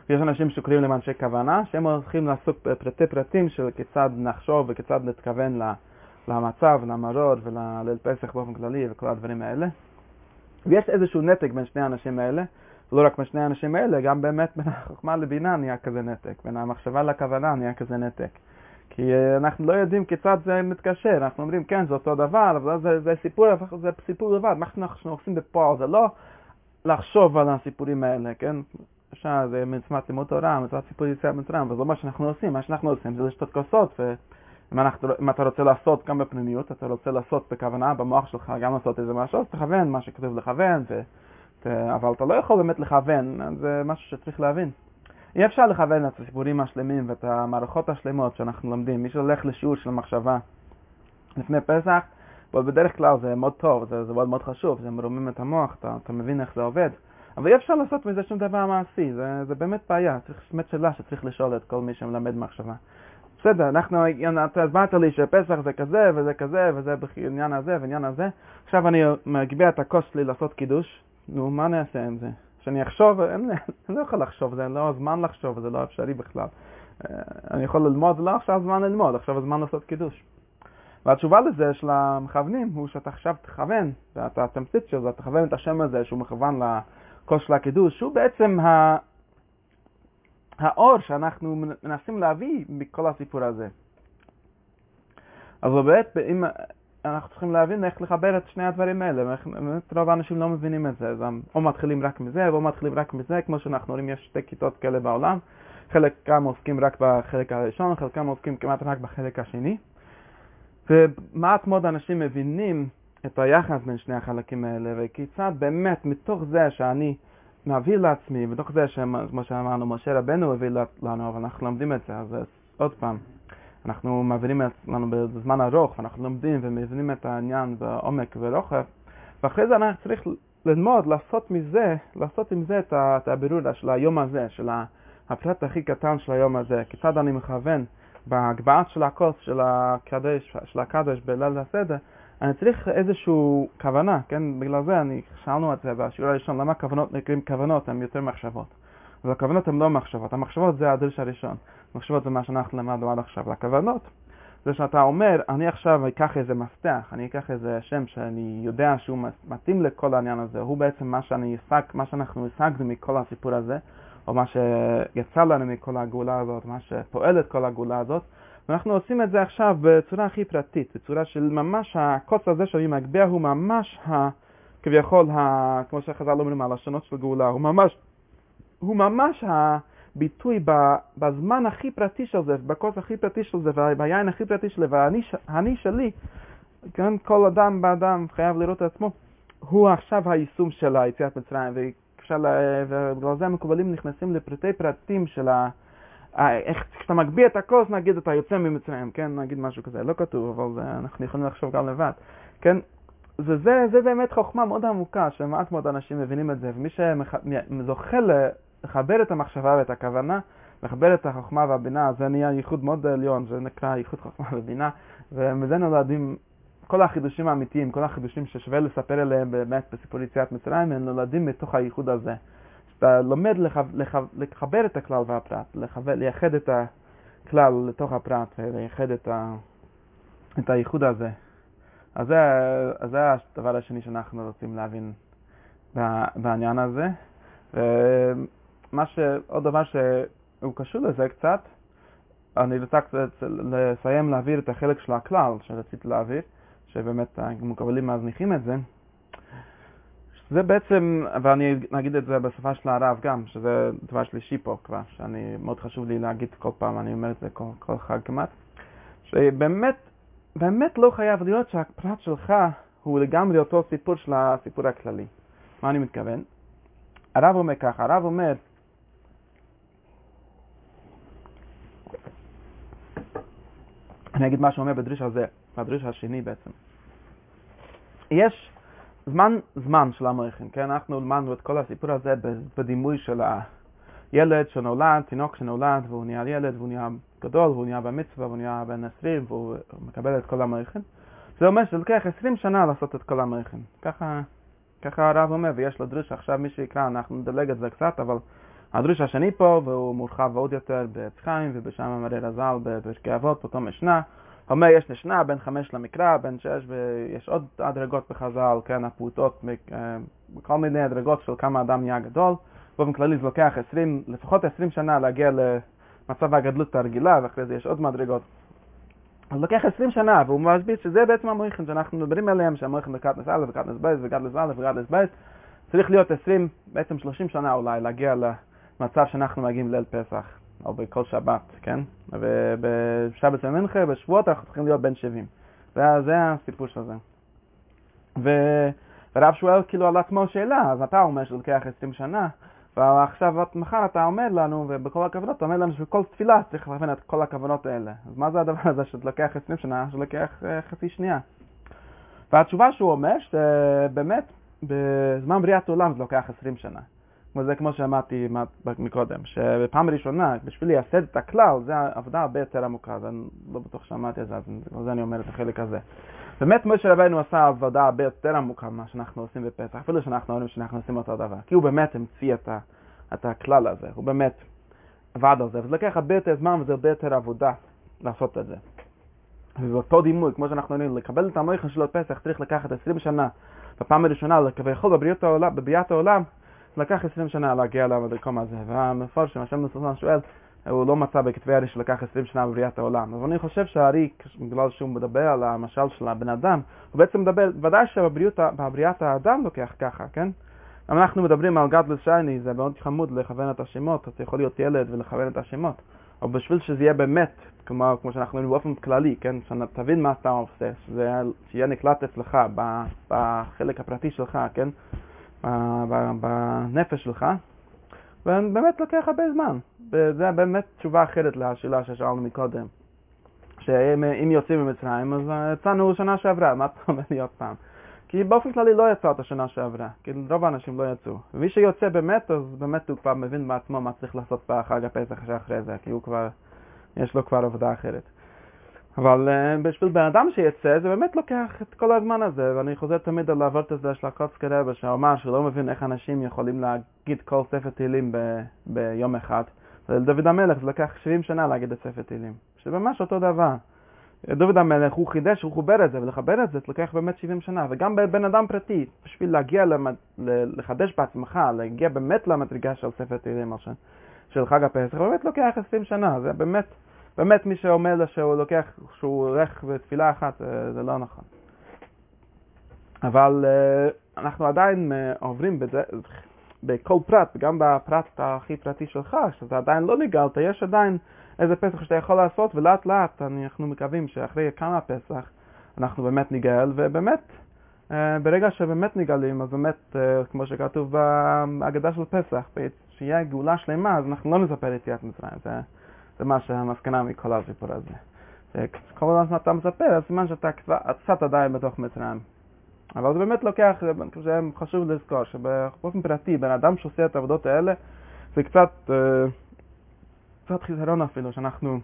ויש אנשים שקוראים להם אנשי כוונה שהם הולכים לעסוק בפרטי פרטים של כיצד נחשוב וכיצד נתכוון למצב, למרור ולליל פסח באופן כללי וכל הדברים האלה. ויש איזשהו נתק בין שני האנשים האלה, לא רק בין שני האנשים האלה, גם באמת בין החוכמה לבינה נהיה כזה נתק, בין המחשבה לכוונה נהיה כזה נתק. כי אה, אנחנו לא יודעים כיצד זה מתקשר, אנחנו אומרים כן זה אותו דבר, אבל זה, זה סיפור, זה סיפור לבד, מה שאנחנו עושים בפועל זה לא לחשוב על הסיפורים האלה, כן? אפשר, זה מצוות לימוד תורה, מצוות סיפור יציאת מצרים, אבל זה לא מה שאנחנו עושים, מה שאנחנו עושים זה לשתות כוסות, ואם אנחנו, אתה רוצה לעשות גם בפנימיות, אתה רוצה לעשות בכוונה במוח שלך גם לעשות איזה משהו, אז תכוון מה שכתוב לכוון, ו, אבל אתה לא יכול באמת לכוון, זה משהו שצריך להבין. אי אפשר לכוון את הסיפורים השלמים ואת המערכות השלמות שאנחנו לומדים. מי שהולך לשיעור של מחשבה לפני פסח, אבל בדרך כלל זה מאוד טוב, זה, זה מאוד מאוד חשוב, זה מרומם את המוח, אתה, אתה מבין איך זה עובד. אבל אי אפשר לעשות מזה שום דבר מעשי, זה, זה באמת בעיה, צריך, באמת שאלה שצריך לשאול את כל מי שמלמד מחשבה. בסדר, אנחנו, אתה הסברת לי שפסח זה כזה וזה כזה וזה בעניין הזה ועניין הזה, עכשיו אני מגביה את הכוס שלי לעשות קידוש, נו, מה נעשה עם זה? שאני אחשוב, אני לא יכול לחשוב, זה לא הזמן לחשוב, זה לא אפשרי בכלל. אה, אני יכול ללמוד, זה לא עכשיו הזמן ללמוד, עכשיו הזמן לעשות קידוש. והתשובה לזה של המכוונים הוא שאתה עכשיו תכוון, ואתה תמצית של זה, תכוון את השם הזה שהוא מכוון לכוס של הקידוש, שהוא בעצם ה... האור שאנחנו מנסים להביא מכל הסיפור הזה. אז באמת, אם אנחנו צריכים להבין איך לחבר את שני הדברים האלה, באמת רוב האנשים לא מבינים את זה, אז או מתחילים רק מזה, או מתחילים רק מזה, כמו שאנחנו רואים, יש שתי כיתות כאלה בעולם, חלקם עוסקים רק בחלק הראשון, חלקם עוסקים כמעט רק בחלק השני, ומעט מאוד אנשים מבינים את היחס בין שני החלקים האלה, וכיצד באמת מתוך זה שאני מביא לעצמי, בתוך זה, כמו שאמרנו, משה רבנו הביא לנו, אבל אנחנו לומדים את זה, אז עוד פעם, אנחנו מעבירים את לנו בזמן ארוך, ואנחנו לומדים ומבינים את העניין בעומק ורוחב, ואחרי זה אנחנו צריך ללמוד, לעשות מזה, לעשות עם זה את הבירור של היום הזה, של הפרט הכי קטן של היום הזה, כיצד אני מכוון בהגבהת של הכוס של הקדש, של הקדש בליל הסדר, אני צריך איזושהי כוונה, כן? בגלל זה אני, שאלנו את זה בשיעור הראשון, למה כוונות נקראים כוונות, הן יותר מחשבות. והכוונות הן לא מחשבות, המחשבות זה הדרש הראשון. מחשבות זה מה שאנחנו למדנו עד עכשיו. לכוונות, זה שאתה אומר, אני עכשיו אקח איזה מפתח, אני אקח איזה שם שאני יודע שהוא מתאים לכל העניין הזה, הוא בעצם מה שאני אשג, מה שאנחנו השגנו מכל הסיפור הזה, או מה שיצא לנו מכל הגאולה הזאת, מה שפועל את כל הגאולה הזאת, ואנחנו עושים את זה עכשיו בצורה הכי פרטית, בצורה של ממש הקוץ הזה שאני מגביה הוא ממש ה... כביכול, ה... כמו שחז"ל אומרים, הלשונות של גאולה, הוא ממש, הוא ממש הביטוי בזמן הכי פרטי של זה, בכוס הכי פרטי של זה, והיין הכי פרטי של זה, והאני שלי, כן, כל אדם באדם חייב לראות את עצמו, הוא עכשיו היישום של היציאת מצרים, ובגלל זה המקובלים נכנסים לפרטי פרטים של ה... איך כשאתה מגביה את הכוס, נגיד אתה יוצא ממצרים, כן? נגיד משהו כזה, לא כתוב, אבל זה, אנחנו יכולים לחשוב גם לבד, כן? וזה זה באמת חוכמה מאוד עמוקה, שמעט מאוד אנשים מבינים את זה, ומי שזוכה לחבר את המחשבה ואת הכוונה, לחבר את החוכמה והבינה, זה נהיה ייחוד מאוד עליון, זה נקרא ייחוד חוכמה ובינה, ומזה נולדים כל החידושים האמיתיים, כל החידושים ששווה לספר עליהם באמת בסיפור יציאת מצרים, הם נולדים מתוך הייחוד הזה. אתה לומד לחב, לחב, לחבר את הכלל והפרט, לחבר, לייחד את הכלל לתוך הפרט ולייחד את, ה, את הייחוד הזה. אז זה, אז זה הדבר השני שאנחנו רוצים להבין בעניין הזה. ומה ש... עוד דבר שהוא קשור לזה קצת, אני רוצה קצת לסיים להעביר את החלק של הכלל שרציתי להעביר, שבאמת המקבלים מזניחים את זה. זה בעצם, ואני אגיד את זה בשפה של הרב גם, שזה דבר שלישי פה כבר, שאני, מאוד חשוב לי להגיד כל פעם, אני אומר את זה כל, כל חג כמעט, שבאמת, באמת לא חייב להיות שהפרט שלך הוא לגמרי אותו סיפור של הסיפור הכללי. מה אני מתכוון? הרב אומר ככה, הרב אומר, אני אגיד מה שאומר בדריש הזה, בדריש השני בעצם. יש זמן זמן של המויכין, כן? אנחנו למדנו את כל הסיפור הזה בדימוי של הילד שנולד, תינוק שנולד, והוא נהיה ילד, והוא נהיה גדול, והוא נהיה במצווה, והוא נהיה בן 20, והוא מקבל את כל המויכין. זה אומר שזה לוקח 20 שנה לעשות את כל המויכין. ככה, ככה הרב אומר, ויש לו דריש, עכשיו מי שיקרא, אנחנו נדלג את זה קצת, אבל הדריש השני פה, והוא מורחב עוד יותר בעץ חיים, ובשם המראה רז"ל בפרקי אבות, באותו משנה. אומר יש נשנה בין חמש למקרא, בין שש, ויש עוד הדרגות בחז"ל, כן, הפעוטות, אה, כל מיני הדרגות של כמה אדם נהיה גדול. באופן כללי זה לוקח 20, לפחות 20 שנה להגיע למצב הגדלות הרגילה, ואחרי זה יש עוד מדרגות. אז לוקח 20 שנה, והוא מסביר שזה בעצם המויכן שאנחנו מדברים עליהם, שהמויכן בקטנס א', וקטנס ב', וקטנס א', וקטנס ב', צריך להיות 20, בעצם 30 שנה אולי, להגיע למצב שאנחנו מגיעים ליל פסח. או בכל שבת, כן? ובשבת ומנחה, בשבועות אנחנו צריכים להיות בן 70. וזה הסיפור של זה. ו... ורב שואל כאילו על עצמו שאלה, אז אתה אומר שזה לוקח 20 שנה, ועכשיו מחר אתה אומר לנו, ובכל הכוונות אתה אומר לנו שבכל תפילה צריך להבין את כל הכוונות האלה. אז מה זה הדבר הזה שזה לוקח 20 שנה, שזה לוקח אה, חצי שנייה? והתשובה שהוא אומר, שבאמת בזמן בריאת עולם זה לוקח 20 שנה. וזה כמו שאמרתי מקודם, שבפעם הראשונה, בשביל לייסד את הכלל, זה עבודה הרבה יותר עמוקה, ואני לא בטוח שאמרתי את זה, אז בגלל זה אני אומר את החלק הזה. באמת משה רבנו עשה עבודה הרבה יותר עמוקה ממה שאנחנו עושים בפסח, אפילו שאנחנו אומרים שאנחנו עושים אותו דבר, כי הוא באמת המציא את, ה, את הכלל הזה, הוא באמת עבד על זה, וזה לקח הרבה יותר זמן וזה הרבה יותר עבודה לעשות את זה. ובאותו דימוי, כמו שאנחנו אומרים, לקבל את המויכן של הפסח צריך לקחת 20 שנה, בפעם הראשונה, כביכול בבריאת העולם, לקח 20 שנה להגיע למקום הזה, והמפרשם, השם מסוסן שואל, הוא לא מצא בכתבי הרי שלקח 20 שנה בבריאת העולם. אבל אני חושב שהארי, בגלל שהוא מדבר על המשל של הבן אדם, הוא בעצם מדבר, ודאי שבבריאת האדם לוקח ככה, כן? אנחנו מדברים על גדלס שייני, זה מאוד חמוד לכוון את השמות, אתה יכול להיות ילד ולכוון את השמות. אבל בשביל שזה יהיה באמת, כמו, כמו שאנחנו אומרים באופן כללי, כן? שתבין מה אתה עושה, שזה יהיה נקלט אצלך, בחלק הפרטי שלך, כן? בנפש שלך, ובאמת לוקח הרבה זמן. וזה באמת תשובה אחרת לשאלה ששאלנו מקודם. שאם יוצאים ממצרים, אז יצאנו שנה שעברה, מה אתה אומר לי עוד פעם? כי באופן כללי לא יצאת שנה שעברה, כי רוב האנשים לא יצאו. ומי שיוצא באמת, אז באמת הוא כבר מבין בעצמו מה צריך לעשות בחג הפסח שאחרי זה, כי הוא כבר, יש לו כבר עבודה אחרת. אבל uh, בשביל בן אדם שיצא, זה באמת לוקח את כל הזמן הזה, ואני חוזר תמיד על העברת הזה של הקוצקי רבה, שאומר שהוא לא מבין איך אנשים יכולים להגיד כל ספר תהילים ב- ביום אחד. לדוד המלך זה לקח 70 שנה להגיד את ספר תהילים, שזה ממש אותו דבר. דוד המלך הוא חידש, הוא חובר את זה, ולחבר את זה, זה לוקח באמת 70 שנה. וגם בבן אדם פרטי, בשביל להגיע, למד... לחדש בעצמך, להגיע באמת למדרגה של ספר תהילים של חג הפסח, באמת לוקח 20 שנה, זה באמת, באמת מי שאומר לו שהוא לוקח, שהוא הולך בתפילה אחת, אה, זה לא נכון. אבל אה, אנחנו עדיין אה, עוברים בזה, בכל פרט, גם בפרט הכי פרטי שלך, שאתה עדיין לא נגלת, יש עדיין איזה פסח שאתה יכול לעשות, ולאט לאט אנחנו מקווים שאחרי כמה פסח אנחנו באמת ניגל, ובאמת, ברגע שבאמת נגלים, אז באמת, כמו שכתוב בהגדה של פסח, שיהיה גאולה שלמה, אז אנחנו לא נספר יציאת מצרים. זה, זה מה שהמסקנה מכל הסיפור הזה. כל הזמן אתה מספר, אז סימן שאתה קצת עדיין בתוך מצרים. אבל זה באמת לוקח, זה חשוב לזכור שבאופן פרטי, בן אדם שעושה את העבודות האלה, זה קצת... אה, קצת חיסרון אפילו, שאנחנו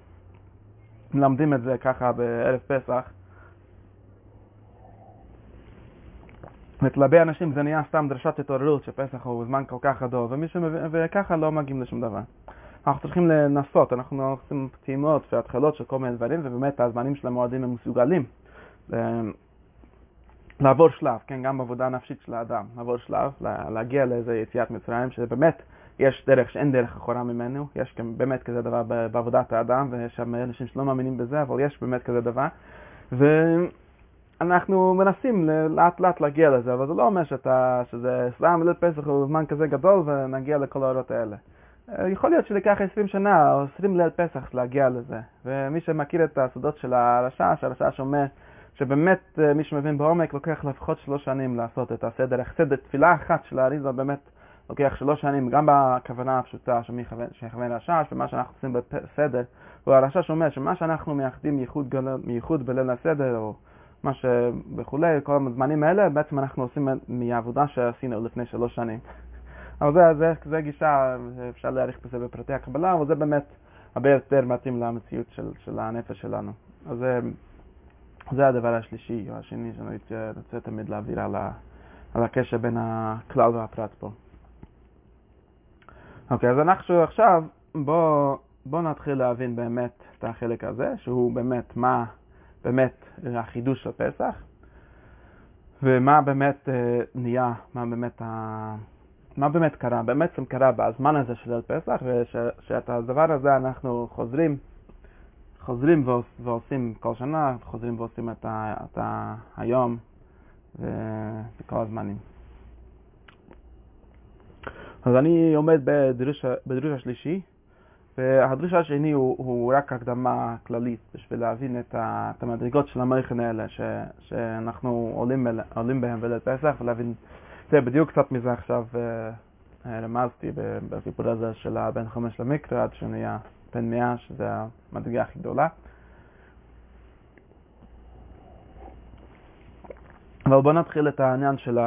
מלמדים את זה ככה בערב פסח. הרבה אנשים זה נהיה סתם דרשת התעוררות שפסח הוא זמן כל כך גדול, וככה לא מגיעים לשום דבר. אנחנו צריכים לנסות, אנחנו עושים טעימות והתחלות של כל מיני דברים, ובאמת הזמנים של המועדים הם מסוגלים אה, לעבור שלב, כן, גם בעבודה הנפשית של האדם, לעבור שלב, להגיע לאיזה יציאת מצרים, שזה באמת יש דרך שאין דרך אחורה ממנו, יש גם באמת כזה דבר בעבודת האדם, ויש שם אנשים שלא מאמינים בזה, אבל יש באמת כזה דבר. ואנחנו מנסים לאט לאט להגיע לזה, אבל זה לא אומר שאתה, שזה סתם ליל הוא זמן כזה גדול ונגיע לכל האורות האלה. יכול להיות שלקח 20 שנה או 20 ליל פסח להגיע לזה. ומי שמכיר את הסודות של הרשע, שהרשש אומר שבאמת מי שמבין בעומק לוקח לפחות שלוש שנים לעשות את הסדר, סדר תפילה אחת של האריזה באמת לוקח שלוש שנים, גם בכוונה הפשוטה שיכוון רשש, ומה שאנחנו עושים בסדר, והרשש אומר שמה שאנחנו מייחדים ייחוד, ייחוד בליל הסדר, או מה שבכולי, כל הזמנים האלה, בעצם אנחנו עושים מהעבודה שעשינו לפני שלוש שנים. אבל זה, זה, זה גישה, אפשר להעריך בזה בפרטי הקבלה, אבל זה באמת הרבה יותר מתאים למציאות של, של הנפש שלנו. אז זה, זה הדבר השלישי, או השני, שאני רוצה תמיד להעביר על, ה, על הקשר בין הכלל והפרט פה. אוקיי, אז אנחנו עכשיו, בואו בוא נתחיל להבין באמת את החלק הזה, שהוא באמת מה באמת החידוש של פסח, ומה באמת אה, נהיה, מה באמת, ה... מה באמת קרה, בעצם קרה בזמן הזה של פסח, ושאת הדבר הזה אנחנו חוזרים, חוזרים ועושים כל שנה, חוזרים ועושים את, ה... את ה... היום וכל הזמנים. אז אני עומד בדרוש, בדרוש השלישי, והדרוש השני הוא, הוא רק הקדמה כללית בשביל להבין את, ה, את המדרגות של המכן האלה ש, שאנחנו עולים, עולים בהם בליל פסח ולהבין, זה בדיוק קצת מזה עכשיו אה, רמזתי בסיפור הזה של הבן חמש למקרא עד שנהיה בן מאה, שזה המדרגה הכי גדולה. אבל בואו נתחיל את העניין של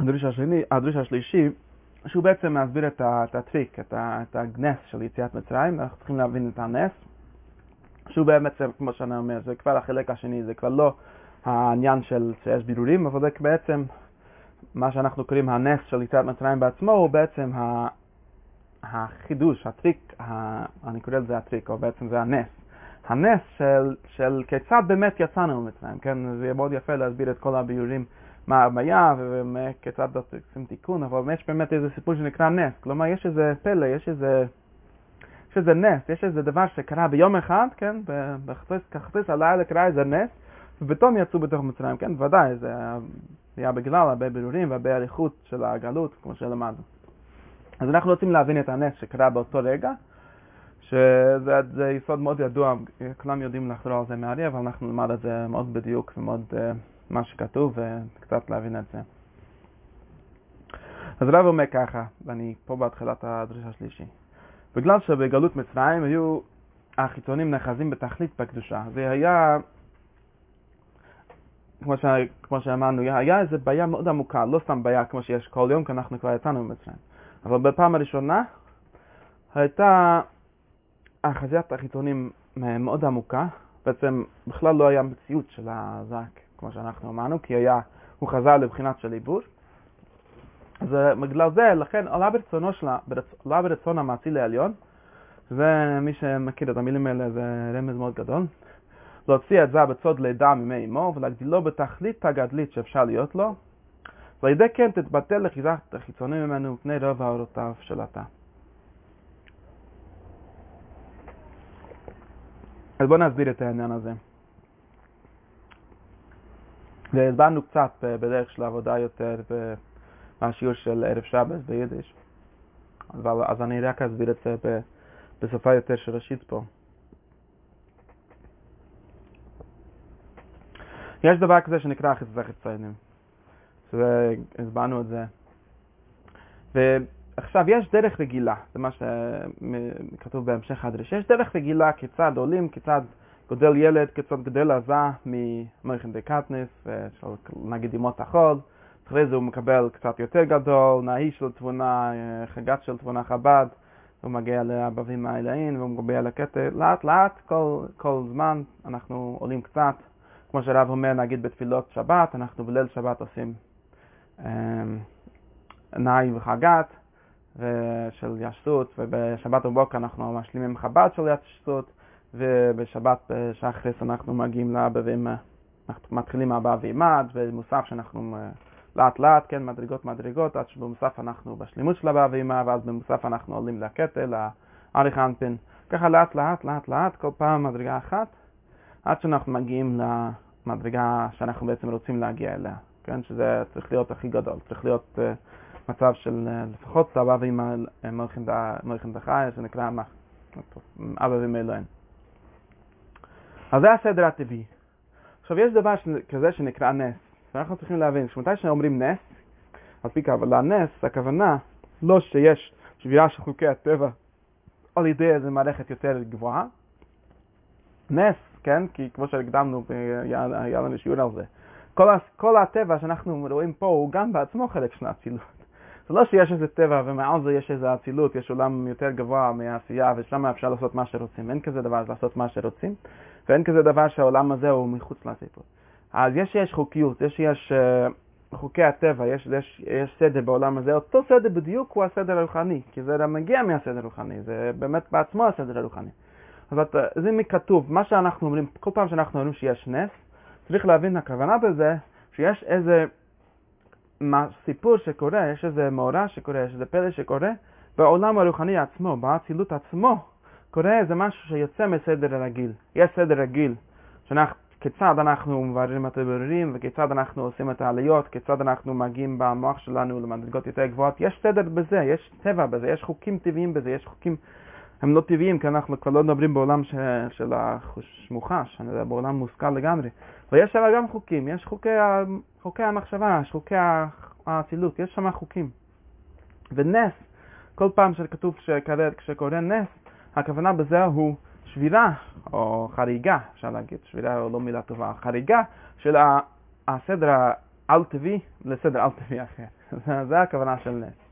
הדרוש השני, הדרוש השלישי. שהוא בעצם מסביר את, הטריק, את, את הנס של יציאת מצרים, אנחנו צריכים להבין את הנס, שהוא בעצם, כמו שאני אומר, זה כבר החלק השני, זה כבר לא העניין של שיש בירורים, אבל זה בעצם מה שאנחנו קוראים הנס של יציאת מצרים בעצמו, הוא בעצם החידוש, הטריק, אני קורא לזה הטריק, או בעצם זה הנס. הנס של, של כיצד באמת יצאנו ממצרים, כן? זה יהיה מאוד יפה להסביר את כל הביורים מה הבעיה וכיצד עושים תיקון, אבל יש באמת איזה סיפור שנקרא נס. כלומר, יש איזה פלא, יש איזה, יש איזה נס, יש איזה דבר שקרה ביום אחד, כן, בחצי הלילה קרה איזה נס, ופתאום יצאו בתוך מצרים, כן, ודאי, זה היה בגלל הרבה בירורים והרבה אריכות של הגלות, כמו שלמדנו. אז אנחנו רוצים להבין את הנס שקרה באותו רגע, שזה יסוד מאוד ידוע, כולם יודעים לחזור על זה מהארי, אבל אנחנו נלמד את זה מאוד בדיוק ומאוד... Uh, מה שכתוב וקצת להבין את זה. אז רב אומר ככה, ואני פה בהתחלת הדרישה השלישי. בגלל שבגלות מצרים היו החיצונים נחזים בתכלית בקדושה. זה היה, כמו, ש... כמו שאמרנו, היה איזו בעיה מאוד עמוקה, לא סתם בעיה כמו שיש כל יום, כי אנחנו כבר יצאנו ממצרים. אבל בפעם הראשונה הייתה החזיית החיצונים מאוד עמוקה, בעצם בכלל לא היה מציאות של הזעק, כמו שאנחנו אמרנו, כי היה, הוא חזר לבחינת של עיבור. אז בגלל זה, לכן עלה ברצונו שלה, עלה ברצון המעשי לעליון, זה, מי שמכיר את המילים האלה, זה רמז מאוד גדול. להוציא את זה בצוד לידה ממי אמו ולהגדילו בתכלית הגדלית שאפשר להיות לו, ועל ידי כן תתבטל לחיזת החיצוני ממנו פני רוב האורותיו של התא. אז בואו נסביר את העניין הזה. והסברנו קצת בדרך של עבודה יותר מהשיעור של ערב שבת ביידיש, אבל אז אני רק אסביר את זה בשפה יותר שורשית פה. יש דבר כזה שנקרא חסד החיצונים, והסברנו את זה. ועכשיו, יש דרך רגילה, זה מה שכתוב בהמשך הדרישה, יש דרך רגילה כיצד עולים, כיצד גודל ילד, כיצד גודל עזה ממויכן דקטניס, נגיד ימות החול, אחרי זה הוא מקבל קצת יותר גדול, נאי של תבונה, חגת של תבונה חב"ד, הוא מגיע לאבבים העילאין והוא מגיע לקטע, לאט לאט, כל, כל זמן אנחנו עולים קצת, כמו שהרב אומר, נגיד בתפילות שבת, אנחנו בליל שבת עושים אה, נאי וחגת של ישסות, ובשבת בבוקר אנחנו משלימים חב"ד של ישסות, ובשבת בשחרס אנחנו מגיעים לאבבים, מתחילים מהבא ועימד, ומוסף שאנחנו אה, לאט לאט, כן, מדרגות מדרגות, עד שבמוסף אנחנו בשלימות של הבא ואימה, ואז במוסף אנחנו עולים לקטל, לאריך אנפין. ככה לאט לאט, לאט לאט, כל פעם מדרגה אחת, עד שאנחנו מגיעים למדרגה שאנחנו בעצם רוצים להגיע אליה, כן, שזה צריך להיות הכי גדול, צריך להיות uh, מצב של uh, לפחות סבא ואימא מלכים דחי, זה נקרא אבא ואימא אלוהים. אז זה הסדר הטבעי. עכשיו יש דבר כזה שנקרא נס. ואנחנו צריכים להבין, שמתי שאומרים נס, על פי קבלה נס, הכוונה לא שיש שבירה של חוקי הטבע על ידי איזו מערכת יותר גבוהה. נס, כן? כי כמו שהקדמנו, היה לנו שיעור על זה. כל, כל הטבע שאנחנו רואים פה הוא גם בעצמו חלק של האצילות. זה לא שיש איזה טבע ומעל זה יש איזה אצילות, יש עולם יותר גבוה מהעשייה ושם אפשר לעשות מה שרוצים. אין כזה דבר לעשות מה שרוצים, ואין כזה דבר שהעולם הזה הוא מחוץ לסיפור. אז יש שיש חוקיות, יש שיש uh, חוקי הטבע, יש, יש, יש סדר בעולם הזה, אותו סדר בדיוק הוא הסדר הרוחני, כי זה מגיע מהסדר הרוחני, זה באמת בעצמו הסדר הרוחני. אז את, זה מכתוב, מה שאנחנו אומרים, כל פעם שאנחנו אומרים שיש נס, צריך להבין הכוונה בזה, שיש איזה מה, סיפור שקורה, יש איזה מאורע שקורה, יש איזה פלא שקורה, בעולם הרוחני עצמו, באצילות עצמו, קורה איזה משהו שיוצא מסדר הרגיל. יש סדר רגיל, שאנחנו כיצד אנחנו מבררים את הבירורים וכיצד אנחנו עושים את העליות, כיצד אנחנו מגיעים במוח שלנו למדרגות יותר גבוהות. יש סדר בזה, יש טבע בזה, יש חוקים טבעיים בזה, יש חוקים, הם לא טבעיים כי אנחנו כבר לא מדברים בעולם ש... של המוחש, אני בעולם מושכל לגמרי. ויש שם גם חוקים, יש חוקי, חוקי המחשבה, חוקי האצילות, יש שם חוקים. ונס, כל פעם שכתוב שקורה נס, הכוונה בזה הוא שבירה, או חריגה, אפשר להגיד, שבירה או לא מילה טובה, חריגה של הסדר האל-טבעי לסדר אל-טבעי אחר. [LAUGHS] זה הכוונה של נס.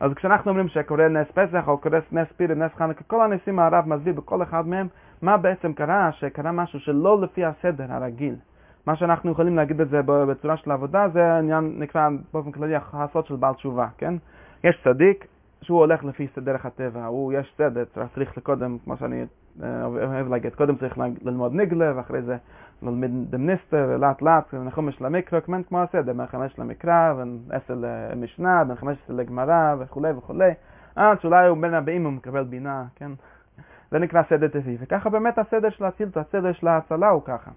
אז כשאנחנו אומרים שקורה נס פסח או קורה נס פירי, נס חנוכה, כל הנסים הרב מסביר בכל אחד מהם מה בעצם קרה, שקרה משהו שלא לפי הסדר הרגיל. מה שאנחנו יכולים להגיד את זה בצורה של עבודה, זה עניין נקרא באופן כללי החסות של בעל תשובה, כן? יש צדיק שהוא הולך לפי דרך הטבע, הוא יש סדר, צריך לקודם, כמו שאני אוהב להגיד, קודם צריך ללמוד ניגלה, ואחרי זה ללמד דמניסטר, ולאט לאט, בין חמש למקרא, כמעט כמו הסדר, בין חמש למקרא, בין עשר למשנה, בין חמש עשר לגמרא, וכולי וכולי, עד שאולי הוא בין הבאים הוא מקבל בינה, כן? זה נקרא סדר טבעי, וככה באמת הסדר של האצילת, הסדר של ההצלה הוא ככה.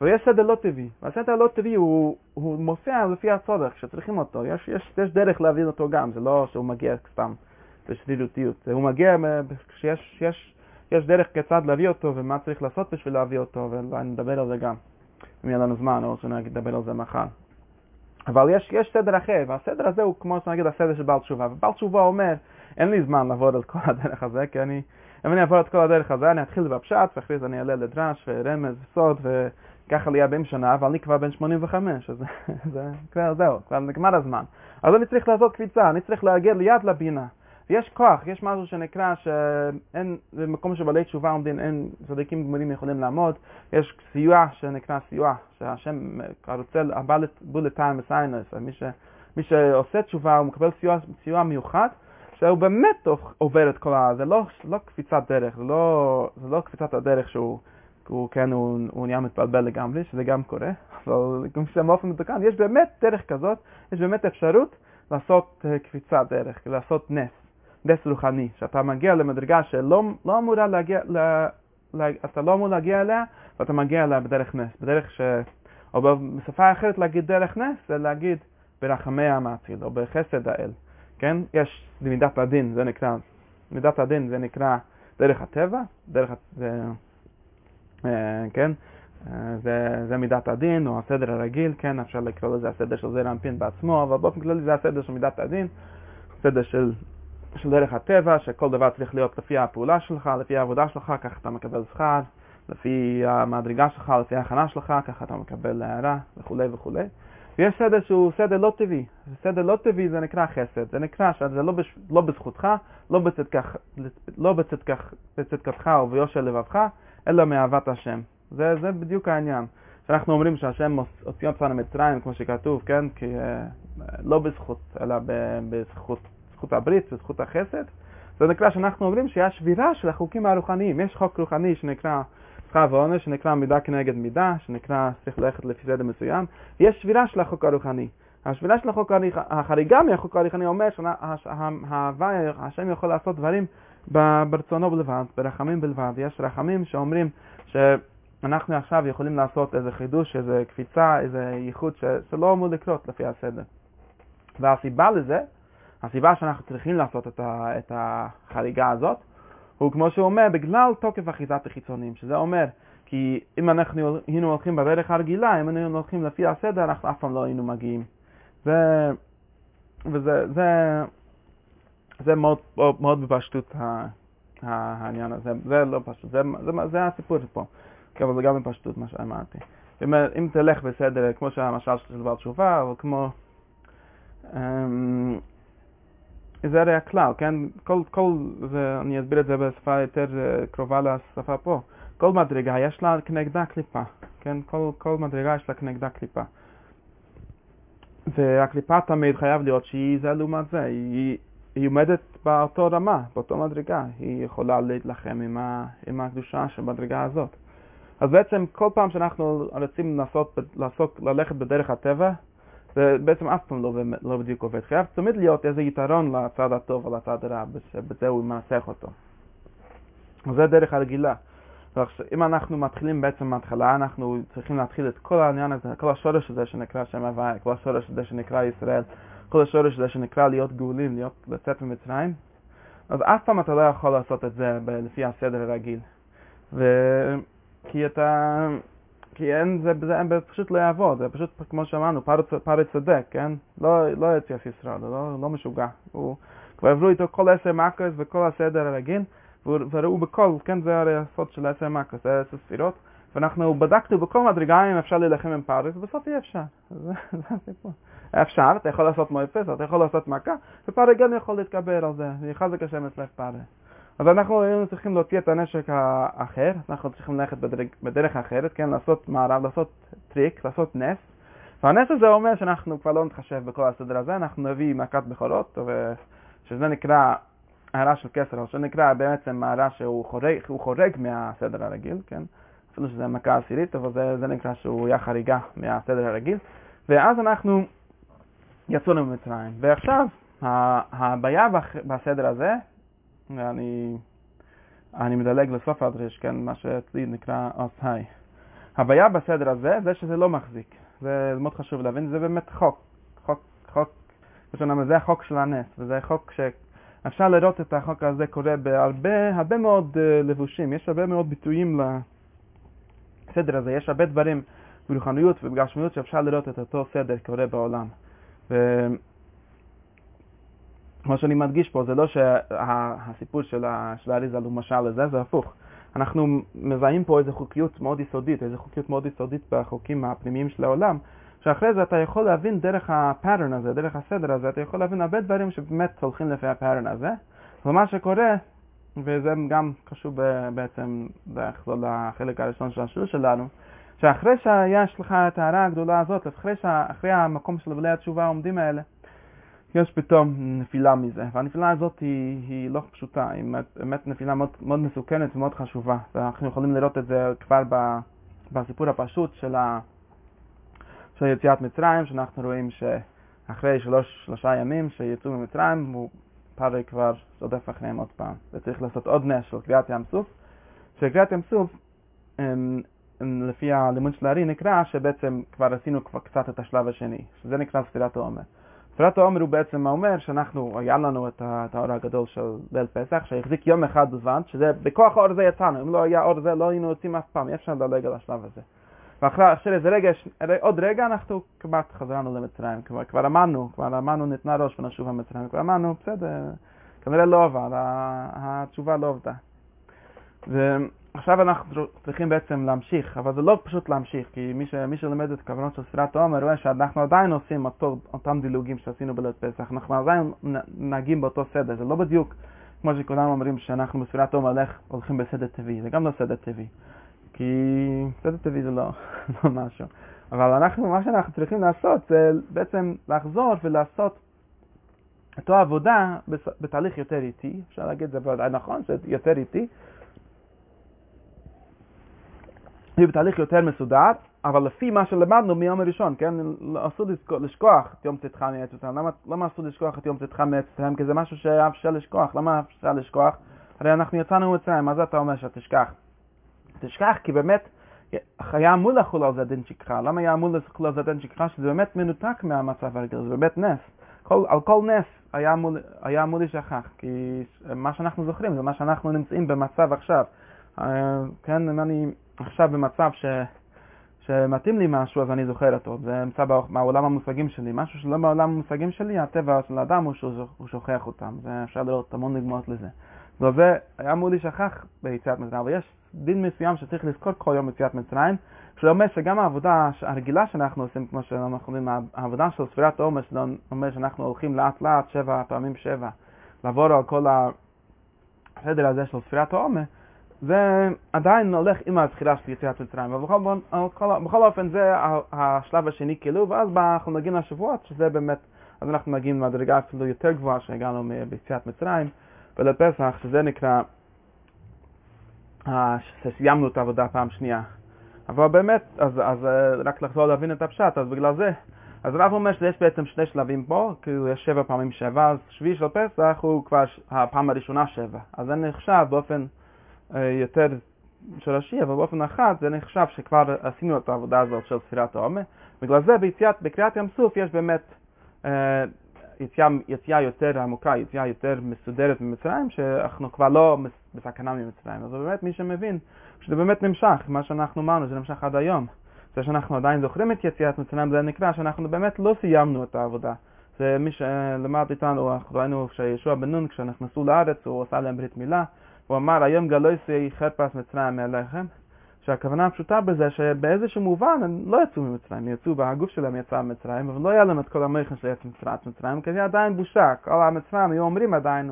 ויש סדר לא טבעי, והסדר הלא טבעי הוא, הוא מופיע לפי הצורך שצריכים אותו, יש, יש, יש דרך להבין אותו גם, זה לא שהוא מגיע סתם בשרירותיות, הוא מגיע כשיש יש, יש דרך כיצד להביא אותו ומה צריך לעשות בשביל להביא אותו, ואני אדבר על זה גם, אם יהיה לנו זמן, או שנדבר על זה מחר. אבל יש, יש סדר אחר, והסדר הזה הוא כמו שנגיד הסדר של בעל תשובה, ובעל תשובה אומר, אין לי זמן לעבוד על כל הדרך הזה, כי אני, אם אני אעבור את כל הדרך הזה, אני אתחיל בפשט, ואחרי זה אני אעלה לדרש ורמז וסוד, וככה לי 40 שנה, אבל אני כבר בן 85, אז [LAUGHS] זה כבר זהו, כבר נגמר הזמן. אז אני צריך לעשות קפיצה, אני צריך להגיע ליד לבינה. ויש כוח, יש משהו שנקרא שאין, במקום שבעלי תשובה עומדים, אין צדיקים גמורים יכולים לעמוד, יש סיוע שנקרא סיוע, שהשם רוצה, הבא בולטיים וסיינוס, מי, ש, מי שעושה תשובה הוא מקבל סיוע, סיוע מיוחד, שהוא באמת עובר את כל ה... זה לא, לא קפיצת דרך, זה לא, זה לא קפיצת הדרך שהוא, הוא, כן, הוא, הוא נהיה מתבלבל לגמרי, שזה גם קורה, אבל כמו שזה באופן מתוקן, יש באמת דרך כזאת, יש באמת אפשרות לעשות קפיצת דרך, לעשות נס. נס רוחני, שאתה מגיע למדרגה שלא לא אמורה להגיע, לה, לה, אתה לא אמור להגיע אליה, ואתה מגיע אליה בדרך נס, בדרך ש... או בשפה אחרת להגיד דרך נס, זה להגיד ברחמי המעציל, או בחסד האל, כן? יש מידת הדין, זה נקרא, מידת הדין זה נקרא דרך הטבע, דרך, זה, אה, כן? אה, זה, זה מידת הדין, או הסדר הרגיל, כן? אפשר לקרוא לזה הסדר של זרע אנפין בעצמו, אבל באופן כללי זה הסדר של מידת הדין, סדר של של דרך הטבע, שכל דבר צריך להיות לפי הפעולה שלך, לפי העבודה שלך, ככה אתה מקבל שכר, לפי המדרגה שלך, לפי ההכנה שלך, ככה אתה מקבל הערה וכולי וכולי. ויש סדר שהוא סדר לא טבעי. סדר לא טבעי זה נקרא חסד, זה נקרא שזה לא, בש... לא בזכותך, לא, בצדקך, לא בצדקך, בצדקתך וביושר לבבך, אלא מאהבת השם. זה, זה בדיוק העניין. כשאנחנו אומרים שהשם הוציא אותנו ממצרים, כמו שכתוב, כן? כי אה, לא בזכות, אלא בזכות זכות הברית וזכות החסד, זה נקרא שאנחנו אומרים שיש שבירה של החוקים הרוחניים. יש חוק רוחני שנקרא שכר ועונש, שנקרא מידה כנגד מידה, שנקרא צריך ללכת לפי סדר מסוים. יש שבירה של החוק הרוחני. השבירה של החוק הרוחני, החריגה מהחוק הרוחני אומר שההוואי, השם יכול לעשות דברים ברצונו בלבד, ברחמים בלבד. יש רחמים שאומרים שאנחנו עכשיו יכולים לעשות איזה חידוש, איזה קפיצה, איזה ייחוד שלא אמור לקרות לפי הסדר. והסיבה לזה הסיבה שאנחנו צריכים לעשות את, ה, את החריגה הזאת, הוא כמו שהוא אומר, בגלל תוקף אחיזת החיצונים, שזה אומר, כי אם אנחנו היינו הולכים בדרך הרגילה, אם היינו הולכים לפי הסדר, אנחנו אף פעם לא היינו מגיעים. ו... וזה זה, זה מאוד, מאוד בפשטות העניין הזה, זה לא פשוט, זה, זה, זה הסיפור פה, אבל זה גם בפשטות מה שאמרתי. אם, אם תלך בסדר, כמו שהמשל של בעל תשובה, או כמו... Um, זה הרי הכלל, כן? כל, כל, זה, אני אסביר את זה בשפה יותר אה, קרובה לשפה פה. כל מדרגה יש לה כנגדה קליפה, כן? כל, כל מדרגה יש לה כנגדה קליפה. והקליפה תמיד חייב להיות שהיא זה לעומת זה, היא, היא עומדת באותו רמה, באותו מדרגה, היא יכולה להתלחם עם, ה, עם הקדושה של המדרגה הזאת. אז בעצם כל פעם שאנחנו רוצים לעשות, לעשות, ללכת בדרך הטבע, זה בעצם אף פעם לא, לא בדיוק עובד. חייב תמיד להיות איזה יתרון לצד הטוב או לצד הרע, שבזה הוא מנצח אותו. זה דרך הרגילה. אם אנחנו מתחילים בעצם מההתחלה, אנחנו צריכים להתחיל את כל העניין הזה, כל השורש הזה שנקרא שם הוואי, כל השורש הזה שנקרא ישראל, כל השורש הזה שנקרא להיות גאולים, להיות לצאת ממצרים, אז אף פעם אתה לא יכול לעשות את זה לפי הסדר הרגיל. ו... כי אתה... כי אין, זה, זה, זה פשוט לא יעבוד, זה פשוט כמו שאמרנו, פרץ צודק, כן? לא, לא יציאס ישראל, לא, לא משוגע. הוא, כבר עברו איתו כל עשר מקוס וכל הסדר הרגיל, וראו בכל, כן, זה הרי הסוד של עשר מקוס, זה עשר ספירות, ואנחנו בדקנו בכל מדרגה אם אפשר להילחם עם פרץ, ובסוף אי אפשר. [LAUGHS] זה, הסיפור. אפשר, אתה יכול לעשות מויפס, אתה יכול לעשות מכה, ופרץ גם יכול להתקבל על זה, יחזק השם אצלך פרץ. אז אנחנו היינו צריכים להוציא את הנשק האחר, אנחנו צריכים ללכת בדרך, בדרך אחרת, כן, לעשות מערב, לעשות טריק, לעשות נס. והנס הזה אומר שאנחנו כבר לא נתחשב בכל הסדר הזה, אנחנו נביא מכת בכורות, שזה נקרא הערה של כסר, או שנקרא בעצם הערה שהוא חורג, חורג מהסדר הרגיל, כן? אפילו שזה מכה עשירית, אבל זה, זה נקרא שהוא היה חריגה מהסדר הרגיל. ואז אנחנו יצאנו ממצרים. ועכשיו, הבעיה בסדר הזה, אני, אני מדלג לסוף הדריש, כן, מה שאצלי נקרא אוסהי. הבעיה בסדר הזה זה שזה לא מחזיק. זה מאוד חשוב להבין, זה באמת חוק. חוק, חוק, זה החוק של הנס, וזה חוק שאפשר לראות את החוק הזה קורה בהרבה הרבה מאוד uh, לבושים, יש הרבה מאוד ביטויים לסדר הזה, יש הרבה דברים ברוחניות ובגשמיות שאפשר לראות את אותו סדר קורה בעולם. ומה שאני מדגיש פה זה לא שהסיפור של האריזה הוא משל לזה, זה הפוך. אנחנו מזהים פה איזו חוקיות מאוד יסודית, איזו חוקיות מאוד יסודית בחוקים הפנימיים של העולם, שאחרי זה אתה יכול להבין דרך ה pattern הזה, דרך הסדר הזה, אתה יכול להבין הרבה דברים שבאמת הולכים לפי ה pattern הזה. ומה שקורה, וזה גם קשור בעצם לחזור לחלק הראשון של השיעור שלנו, שאחרי שיש לך את ההארה הגדולה הזאת, אחרי, אחרי המקום של לבעלי התשובה העומדים האלה, יש פתאום נפילה מזה, והנפילה הזאת היא, היא לא פשוטה, היא באמת נפילה מאוד, מאוד מסוכנת ומאוד חשובה, ואנחנו יכולים לראות את זה כבר בסיפור הפשוט של, ה, של יציאת מצרים, שאנחנו רואים שאחרי שלוש, שלושה ימים שיצאו ממצרים, הוא פרי כבר רודף אחריהם עוד פעם, וצריך לעשות עוד נס של קריאת ים סוף, שקריאת ים סוף, לפי הלימוד של הארי, נקרא שבעצם כבר עשינו כבר קצת את השלב השני, שזה נקרא ספירת העומר. ספירת העומר הוא בעצם אומר שאנחנו, היה לנו את האור הגדול של ליל פסח, שהחזיק יום אחד בלבד, שזה, בכוח האור הזה יצאנו, אם לא היה אור זה לא היינו יוצאים אף פעם, אי אפשר לדלג על השלב הזה. ואחרי איזה רגע, עוד רגע אנחנו כמעט חזרנו למצרים, כבר, כבר אמרנו, כבר אמרנו ניתנה ראש ונשוב למצרים, כבר אמרנו, בסדר, כנראה לא עבד, התשובה לא עבדה. ועכשיו אנחנו צריכים בעצם להמשיך, אבל זה לא פשוט להמשיך, כי מי, ש, מי שלומד את הכוונות של ספירת העומר רואה שאנחנו עדיין עושים אותו, אותם דילוגים שעשינו בליל פסח, אנחנו עדיין נהגים באותו סדר, זה לא בדיוק כמו שכולם אומרים שאנחנו בספירת העומר הולכים בסדר טבעי, זה גם לא סדר טבעי. כי סדר טבעי זה לא, [LAUGHS] לא משהו. אבל אנחנו, מה שאנחנו צריכים לעשות זה בעצם לחזור ולעשות אותו עבודה בתהליך יותר איטי, אפשר להגיד את זה נכון, זה יותר איטי, בתהליך יותר מסודר, אבל לפי מה שלמדנו מיום הראשון, כן, אסור לשכוח את יום צאתך מעץ ישראל. למה, אסור לשכוח את יום צאתך מעץ ישראל? כי זה משהו שאפשר לשכוח. למה אפשר לשכוח? הרי אנחנו יצאנו ממצרים, מה זה אתה אומר שתשכח? תשכח, כי באמת היה אמור לחול על זה דין שכחה. למה היה אמור לחול על זה דין שכחה? שזה באמת מנותק מהמצב הרגיל, זה באמת נס. כל, על כל נס היה אמור, היה אמור להישכח, כי מה שאנחנו זוכרים זה מה שאנחנו נמצאים במצב עכשיו. אה, כן, אם אני עכשיו במצב ש... שמתאים לי משהו, אז אני זוכר אותו. זה נמצא בעולם המושגים שלי. משהו שלא בעולם המושגים שלי, הטבע של האדם הוא שהוא שוכח אותם. זה אפשר לראות המון דוגמאות לזה. וזה היה אמור להישכח ביציאת מצרים, אבל יש דין מסוים שצריך לזכור כל יום יציאת מצרים, שאומר שגם העבודה הרגילה שאנחנו עושים, כמו שאנחנו אומרים, העבודה של ספירת העומס, אומר שאנחנו הולכים לאט לאט, שבע פעמים שבע, לעבור על כל הסדר הזה של ספירת העומס, זה עדיין הולך עם הזכירה של יציאת מצרים, אבל בכל, בכל, בכל אופן זה השלב השני כאילו, ואז אנחנו מגיעים לשבועות, שזה באמת, אז אנחנו מגיעים למדרגה אפילו יותר גבוהה שהגענו ביציאת מצרים. ולפסח, שזה נקרא, שסיימנו את העבודה פעם שנייה. אבל באמת, אז, אז רק לחזור להבין את הפשט, אז בגלל זה, אז רב אומר שיש בעצם שני שלבים פה, כאילו יש שבע פעמים שבע, אז שביעי של פסח הוא כבר הפעם הראשונה שבע. אז זה נחשב באופן אה, יותר שורשי, אבל באופן אחד זה נחשב שכבר עשינו את העבודה הזאת של ספירת העומר. בגלל זה ביציאת, בקריאת ים סוף יש באמת אה, יציאה, יציאה יותר עמוקה, יציאה יותר מסודרת ממצרים, שאנחנו כבר לא בסכנה ממצרים. אז באמת מי שמבין שזה באמת נמשך, מה שאנחנו אמרנו, זה נמשך עד היום. זה שאנחנו עדיין זוכרים את יציאת מצרים, זה נקרא שאנחנו באמת לא סיימנו את העבודה. זה מי שלמד איתנו, אנחנו ראינו שישוע בן נון, כשנכנסו לארץ, הוא עשה להם ברית מילה, הוא אמר, היום גלויסי חרפס מצרים מעליכם. שהכוונה הפשוטה בזה שבאיזשהו מובן הם לא יצאו ממצרים, יצאו, והגוף שלהם יצא ממצרים, אבל לא היה להם את כל המכן של יציאת מצרים, כי זה עדיין בושה. כל המצרים היו אומרים עדיין,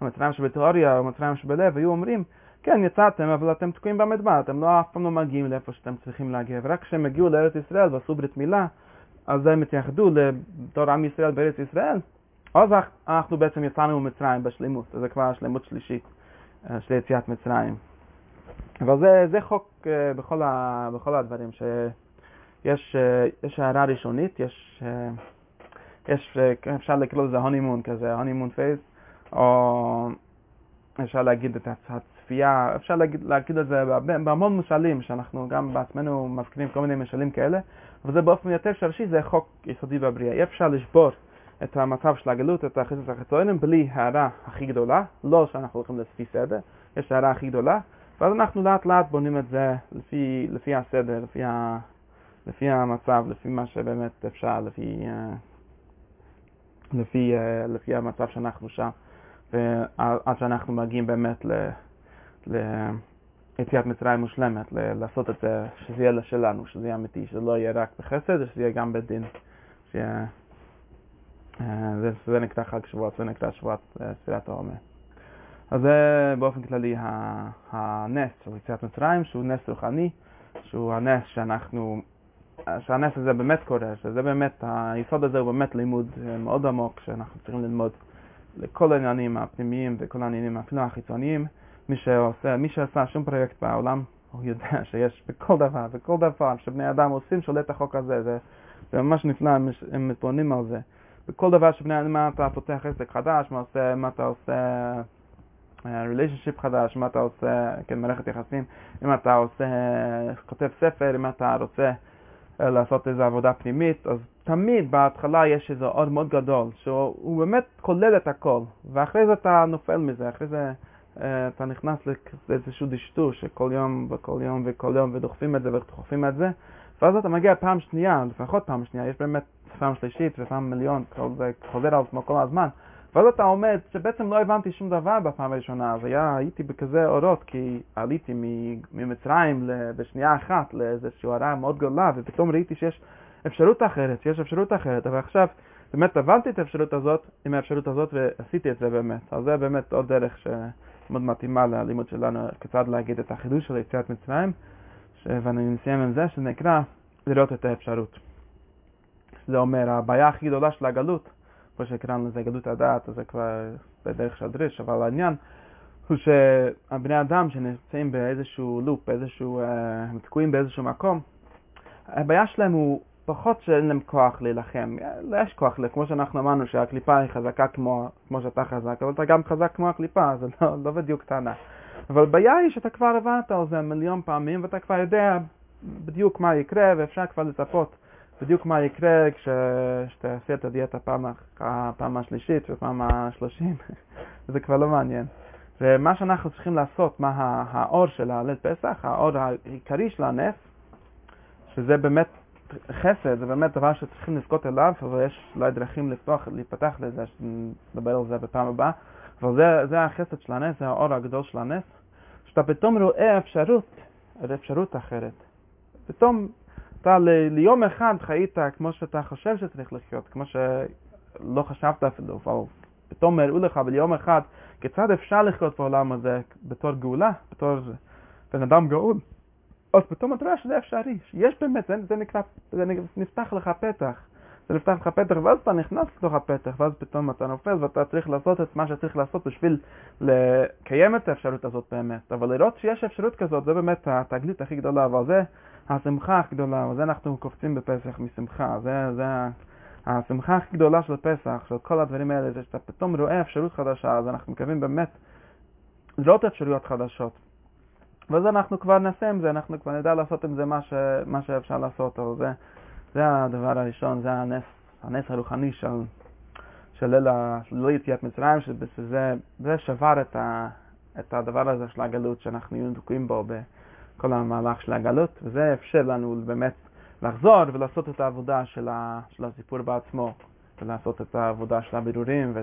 המצרים שבתיאוריה, המצרים שבלב, היו אומרים, כן, יצאתם, אבל אתם תקועים במדבר, אתם לא אף פעם לא מגיעים לאיפה שאתם צריכים להגיע, ורק כשהם הגיעו לארץ ישראל ועשו ברית מילה, אז הם התייחדו לתור עם ישראל בארץ ישראל, אז אנחנו בעצם יצאנו ממצרים בשלימות, זה כבר השלימות שלישית של יציאת מצרים. אבל זה, זה חוק uh, בכל, ה, בכל הדברים, שיש uh, יש הערה ראשונית, יש, יש אפשר לקרוא לזה הונימון כזה, הונימון פייס, או אפשר להגיד את הצפייה, אפשר להגיד, להגיד את זה בהמון משלים, שאנחנו גם בעצמנו מזכירים כל מיני משלים כאלה, אבל זה באופן יותר שרשי, זה חוק יסודי בבריאה. אי אפשר לשבור את המצב של הגלות, את החיסוס החיצוניים, בלי הערה הכי גדולה, לא שאנחנו הולכים לפי סדר, יש הערה הכי גדולה. ואז אנחנו לאט לאט בונים את זה לפי, לפי הסדר, לפי לפי המצב, לפי מה שבאמת אפשר, לפי, לפי, לפי המצב שאנחנו שם, ועד שאנחנו מגיעים באמת ל... ליציאת מצרים מושלמת, לעשות את זה, שזה יהיה שלנו, שזה יהיה אמיתי, שזה לא יהיה רק בחסד, שזה יהיה גם בדין. שיהיה... זה, זה נקרא חג שבועות, זה נקרא שבועת ספירת העומר. אז זה באופן כללי הנס של יציאת מצרים, שהוא נס רוחני, שהוא הנס שאנחנו, שהנס הזה באמת קורה, שזה באמת, היסוד הזה הוא באמת לימוד מאוד עמוק שאנחנו צריכים ללמוד לכל העניינים הפנימיים וכל העניינים אפילו החיצוניים. מי שעושה, מי שעשה שום פרויקט בעולם, הוא יודע [LAUGHS] שיש בכל דבר, בכל דבר שבני אדם עושים, שולט החוק הזה, זה, זה ממש נפלא, הם מתבוננים על זה. בכל דבר שבני אדם, מה אתה פותח עסק חדש, מה, עושה, מה אתה עושה ריליישנשיפ חדש, מה אתה עושה, כן, מערכת יחסים, אם אתה עושה, כותב ספר, אם אתה רוצה לעשות איזו עבודה פנימית, אז תמיד בהתחלה יש איזה עוד מאוד גדול, שהוא באמת כולל את הכל, ואחרי זה אתה נופל מזה, אחרי זה אתה נכנס לאיזשהו דשטוש שכל יום וכל יום וכל יום ודוחפים את זה ודוחפים את זה, ואז אתה מגיע פעם שנייה, לפחות פעם שנייה, יש באמת פעם שלישית ופעם מיליון, זה חוזר על עצמו כל הזמן. ואז אתה עומד שבעצם לא הבנתי שום דבר בפעם הראשונה, אז היה, הייתי בכזה אורות, כי עליתי ממצרים בשנייה אחת לאיזושהי הערה מאוד גדולה, ופתאום ראיתי שיש אפשרות אחרת, שיש אפשרות אחרת, אבל עכשיו באמת הבנתי את האפשרות הזאת עם האפשרות הזאת ועשיתי את זה באמת. אז זה באמת עוד דרך שמאוד מתאימה ללימוד שלנו, כיצד להגיד את החידוש של יציאת מצרים. ואני מסיים עם זה, שנקרא לראות את האפשרות. זה אומר, הבעיה הכי גדולה של הגלות, כמו שקראנו לזה גלות הדעת, זה כבר בדרך של דריש, אבל העניין הוא שהבני אדם שנמצאים באיזשהו לופ, באיזשהו, אה, הם תקועים באיזשהו מקום, הבעיה שלהם הוא פחות שאין להם כוח להילחם. יש כוח, כמו שאנחנו אמרנו שהקליפה היא חזקה כמו, כמו שאתה חזק, אבל אתה גם חזק כמו הקליפה, זה לא, לא בדיוק קטנה. אבל הבעיה היא שאתה כבר הבנת על זה מיליון פעמים ואתה כבר יודע בדיוק מה יקרה ואפשר כבר לצפות בדיוק מה יקרה כשתעשה את הדיאטה פעם, הפעם השלישית ופעם השלושים, [LAUGHS] זה כבר לא מעניין. ומה שאנחנו צריכים לעשות, מה האור של הליל פסח, האור העיקרי של הנס, שזה באמת חסד, זה באמת דבר שצריכים לזכות אליו, אבל יש אולי דרכים לפתוח, להיפתח לזה, שנדבר על זה בפעם הבאה, אבל זה, זה החסד של הנס, זה האור הגדול של הנס, שאתה פתאום רואה אפשרות, אפשרות אחרת. פתאום אתה ל, ליום אחד חיית כמו שאתה חושב שצריך לחיות, כמו שלא חשבת אפילו, אבל פתאום הראו לך ביום אחד כיצד אפשר לחיות בעולם הזה בתור גאולה, בתור בן אדם גאול. אז פתאום אתה רואה שזה אפשרי, שיש באמת, זה, זה נקרא, זה נפתח לך פתח. זה נפתח לך פתח, ואז אתה נכנס לתוך הפתח, ואז פתאום אתה נופל ואתה צריך לעשות את מה שצריך לעשות בשביל לקיים את האפשרות הזאת באמת. אבל לראות שיש אפשרות כזאת, זה באמת התגלית הכי גדולה, אבל זה השמחה הכי גדולה, וזה אנחנו קופצים בפסח משמחה. זה, זה השמחה הכי גדולה של פסח, של כל הדברים האלה, זה שאתה פתאום רואה אפשרות חדשה, אז אנחנו מקווים באמת לראות אפשרויות חדשות. ואז אנחנו כבר נעשה עם זה, אנחנו כבר נדע לעשות עם זה מה, ש, מה שאפשר לעשות, אבל זה, זה הדבר הראשון, זה הנס, הנס הרוחני של, של ליל, של יציאת מצרים, שזה זה שבר את, ה, את הדבר הזה של הגלות שאנחנו היינו תקועים בו בכל המהלך של הגלות, וזה אפשר לנו באמת לחזור ולעשות את העבודה של, ה, של הסיפור בעצמו, ולעשות את העבודה של הבירורים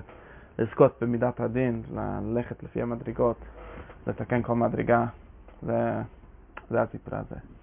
ולזכות במידת הדין, ללכת לפי המדרגות, לתקן כל מדרגה. זה, זה הסיפור הזה.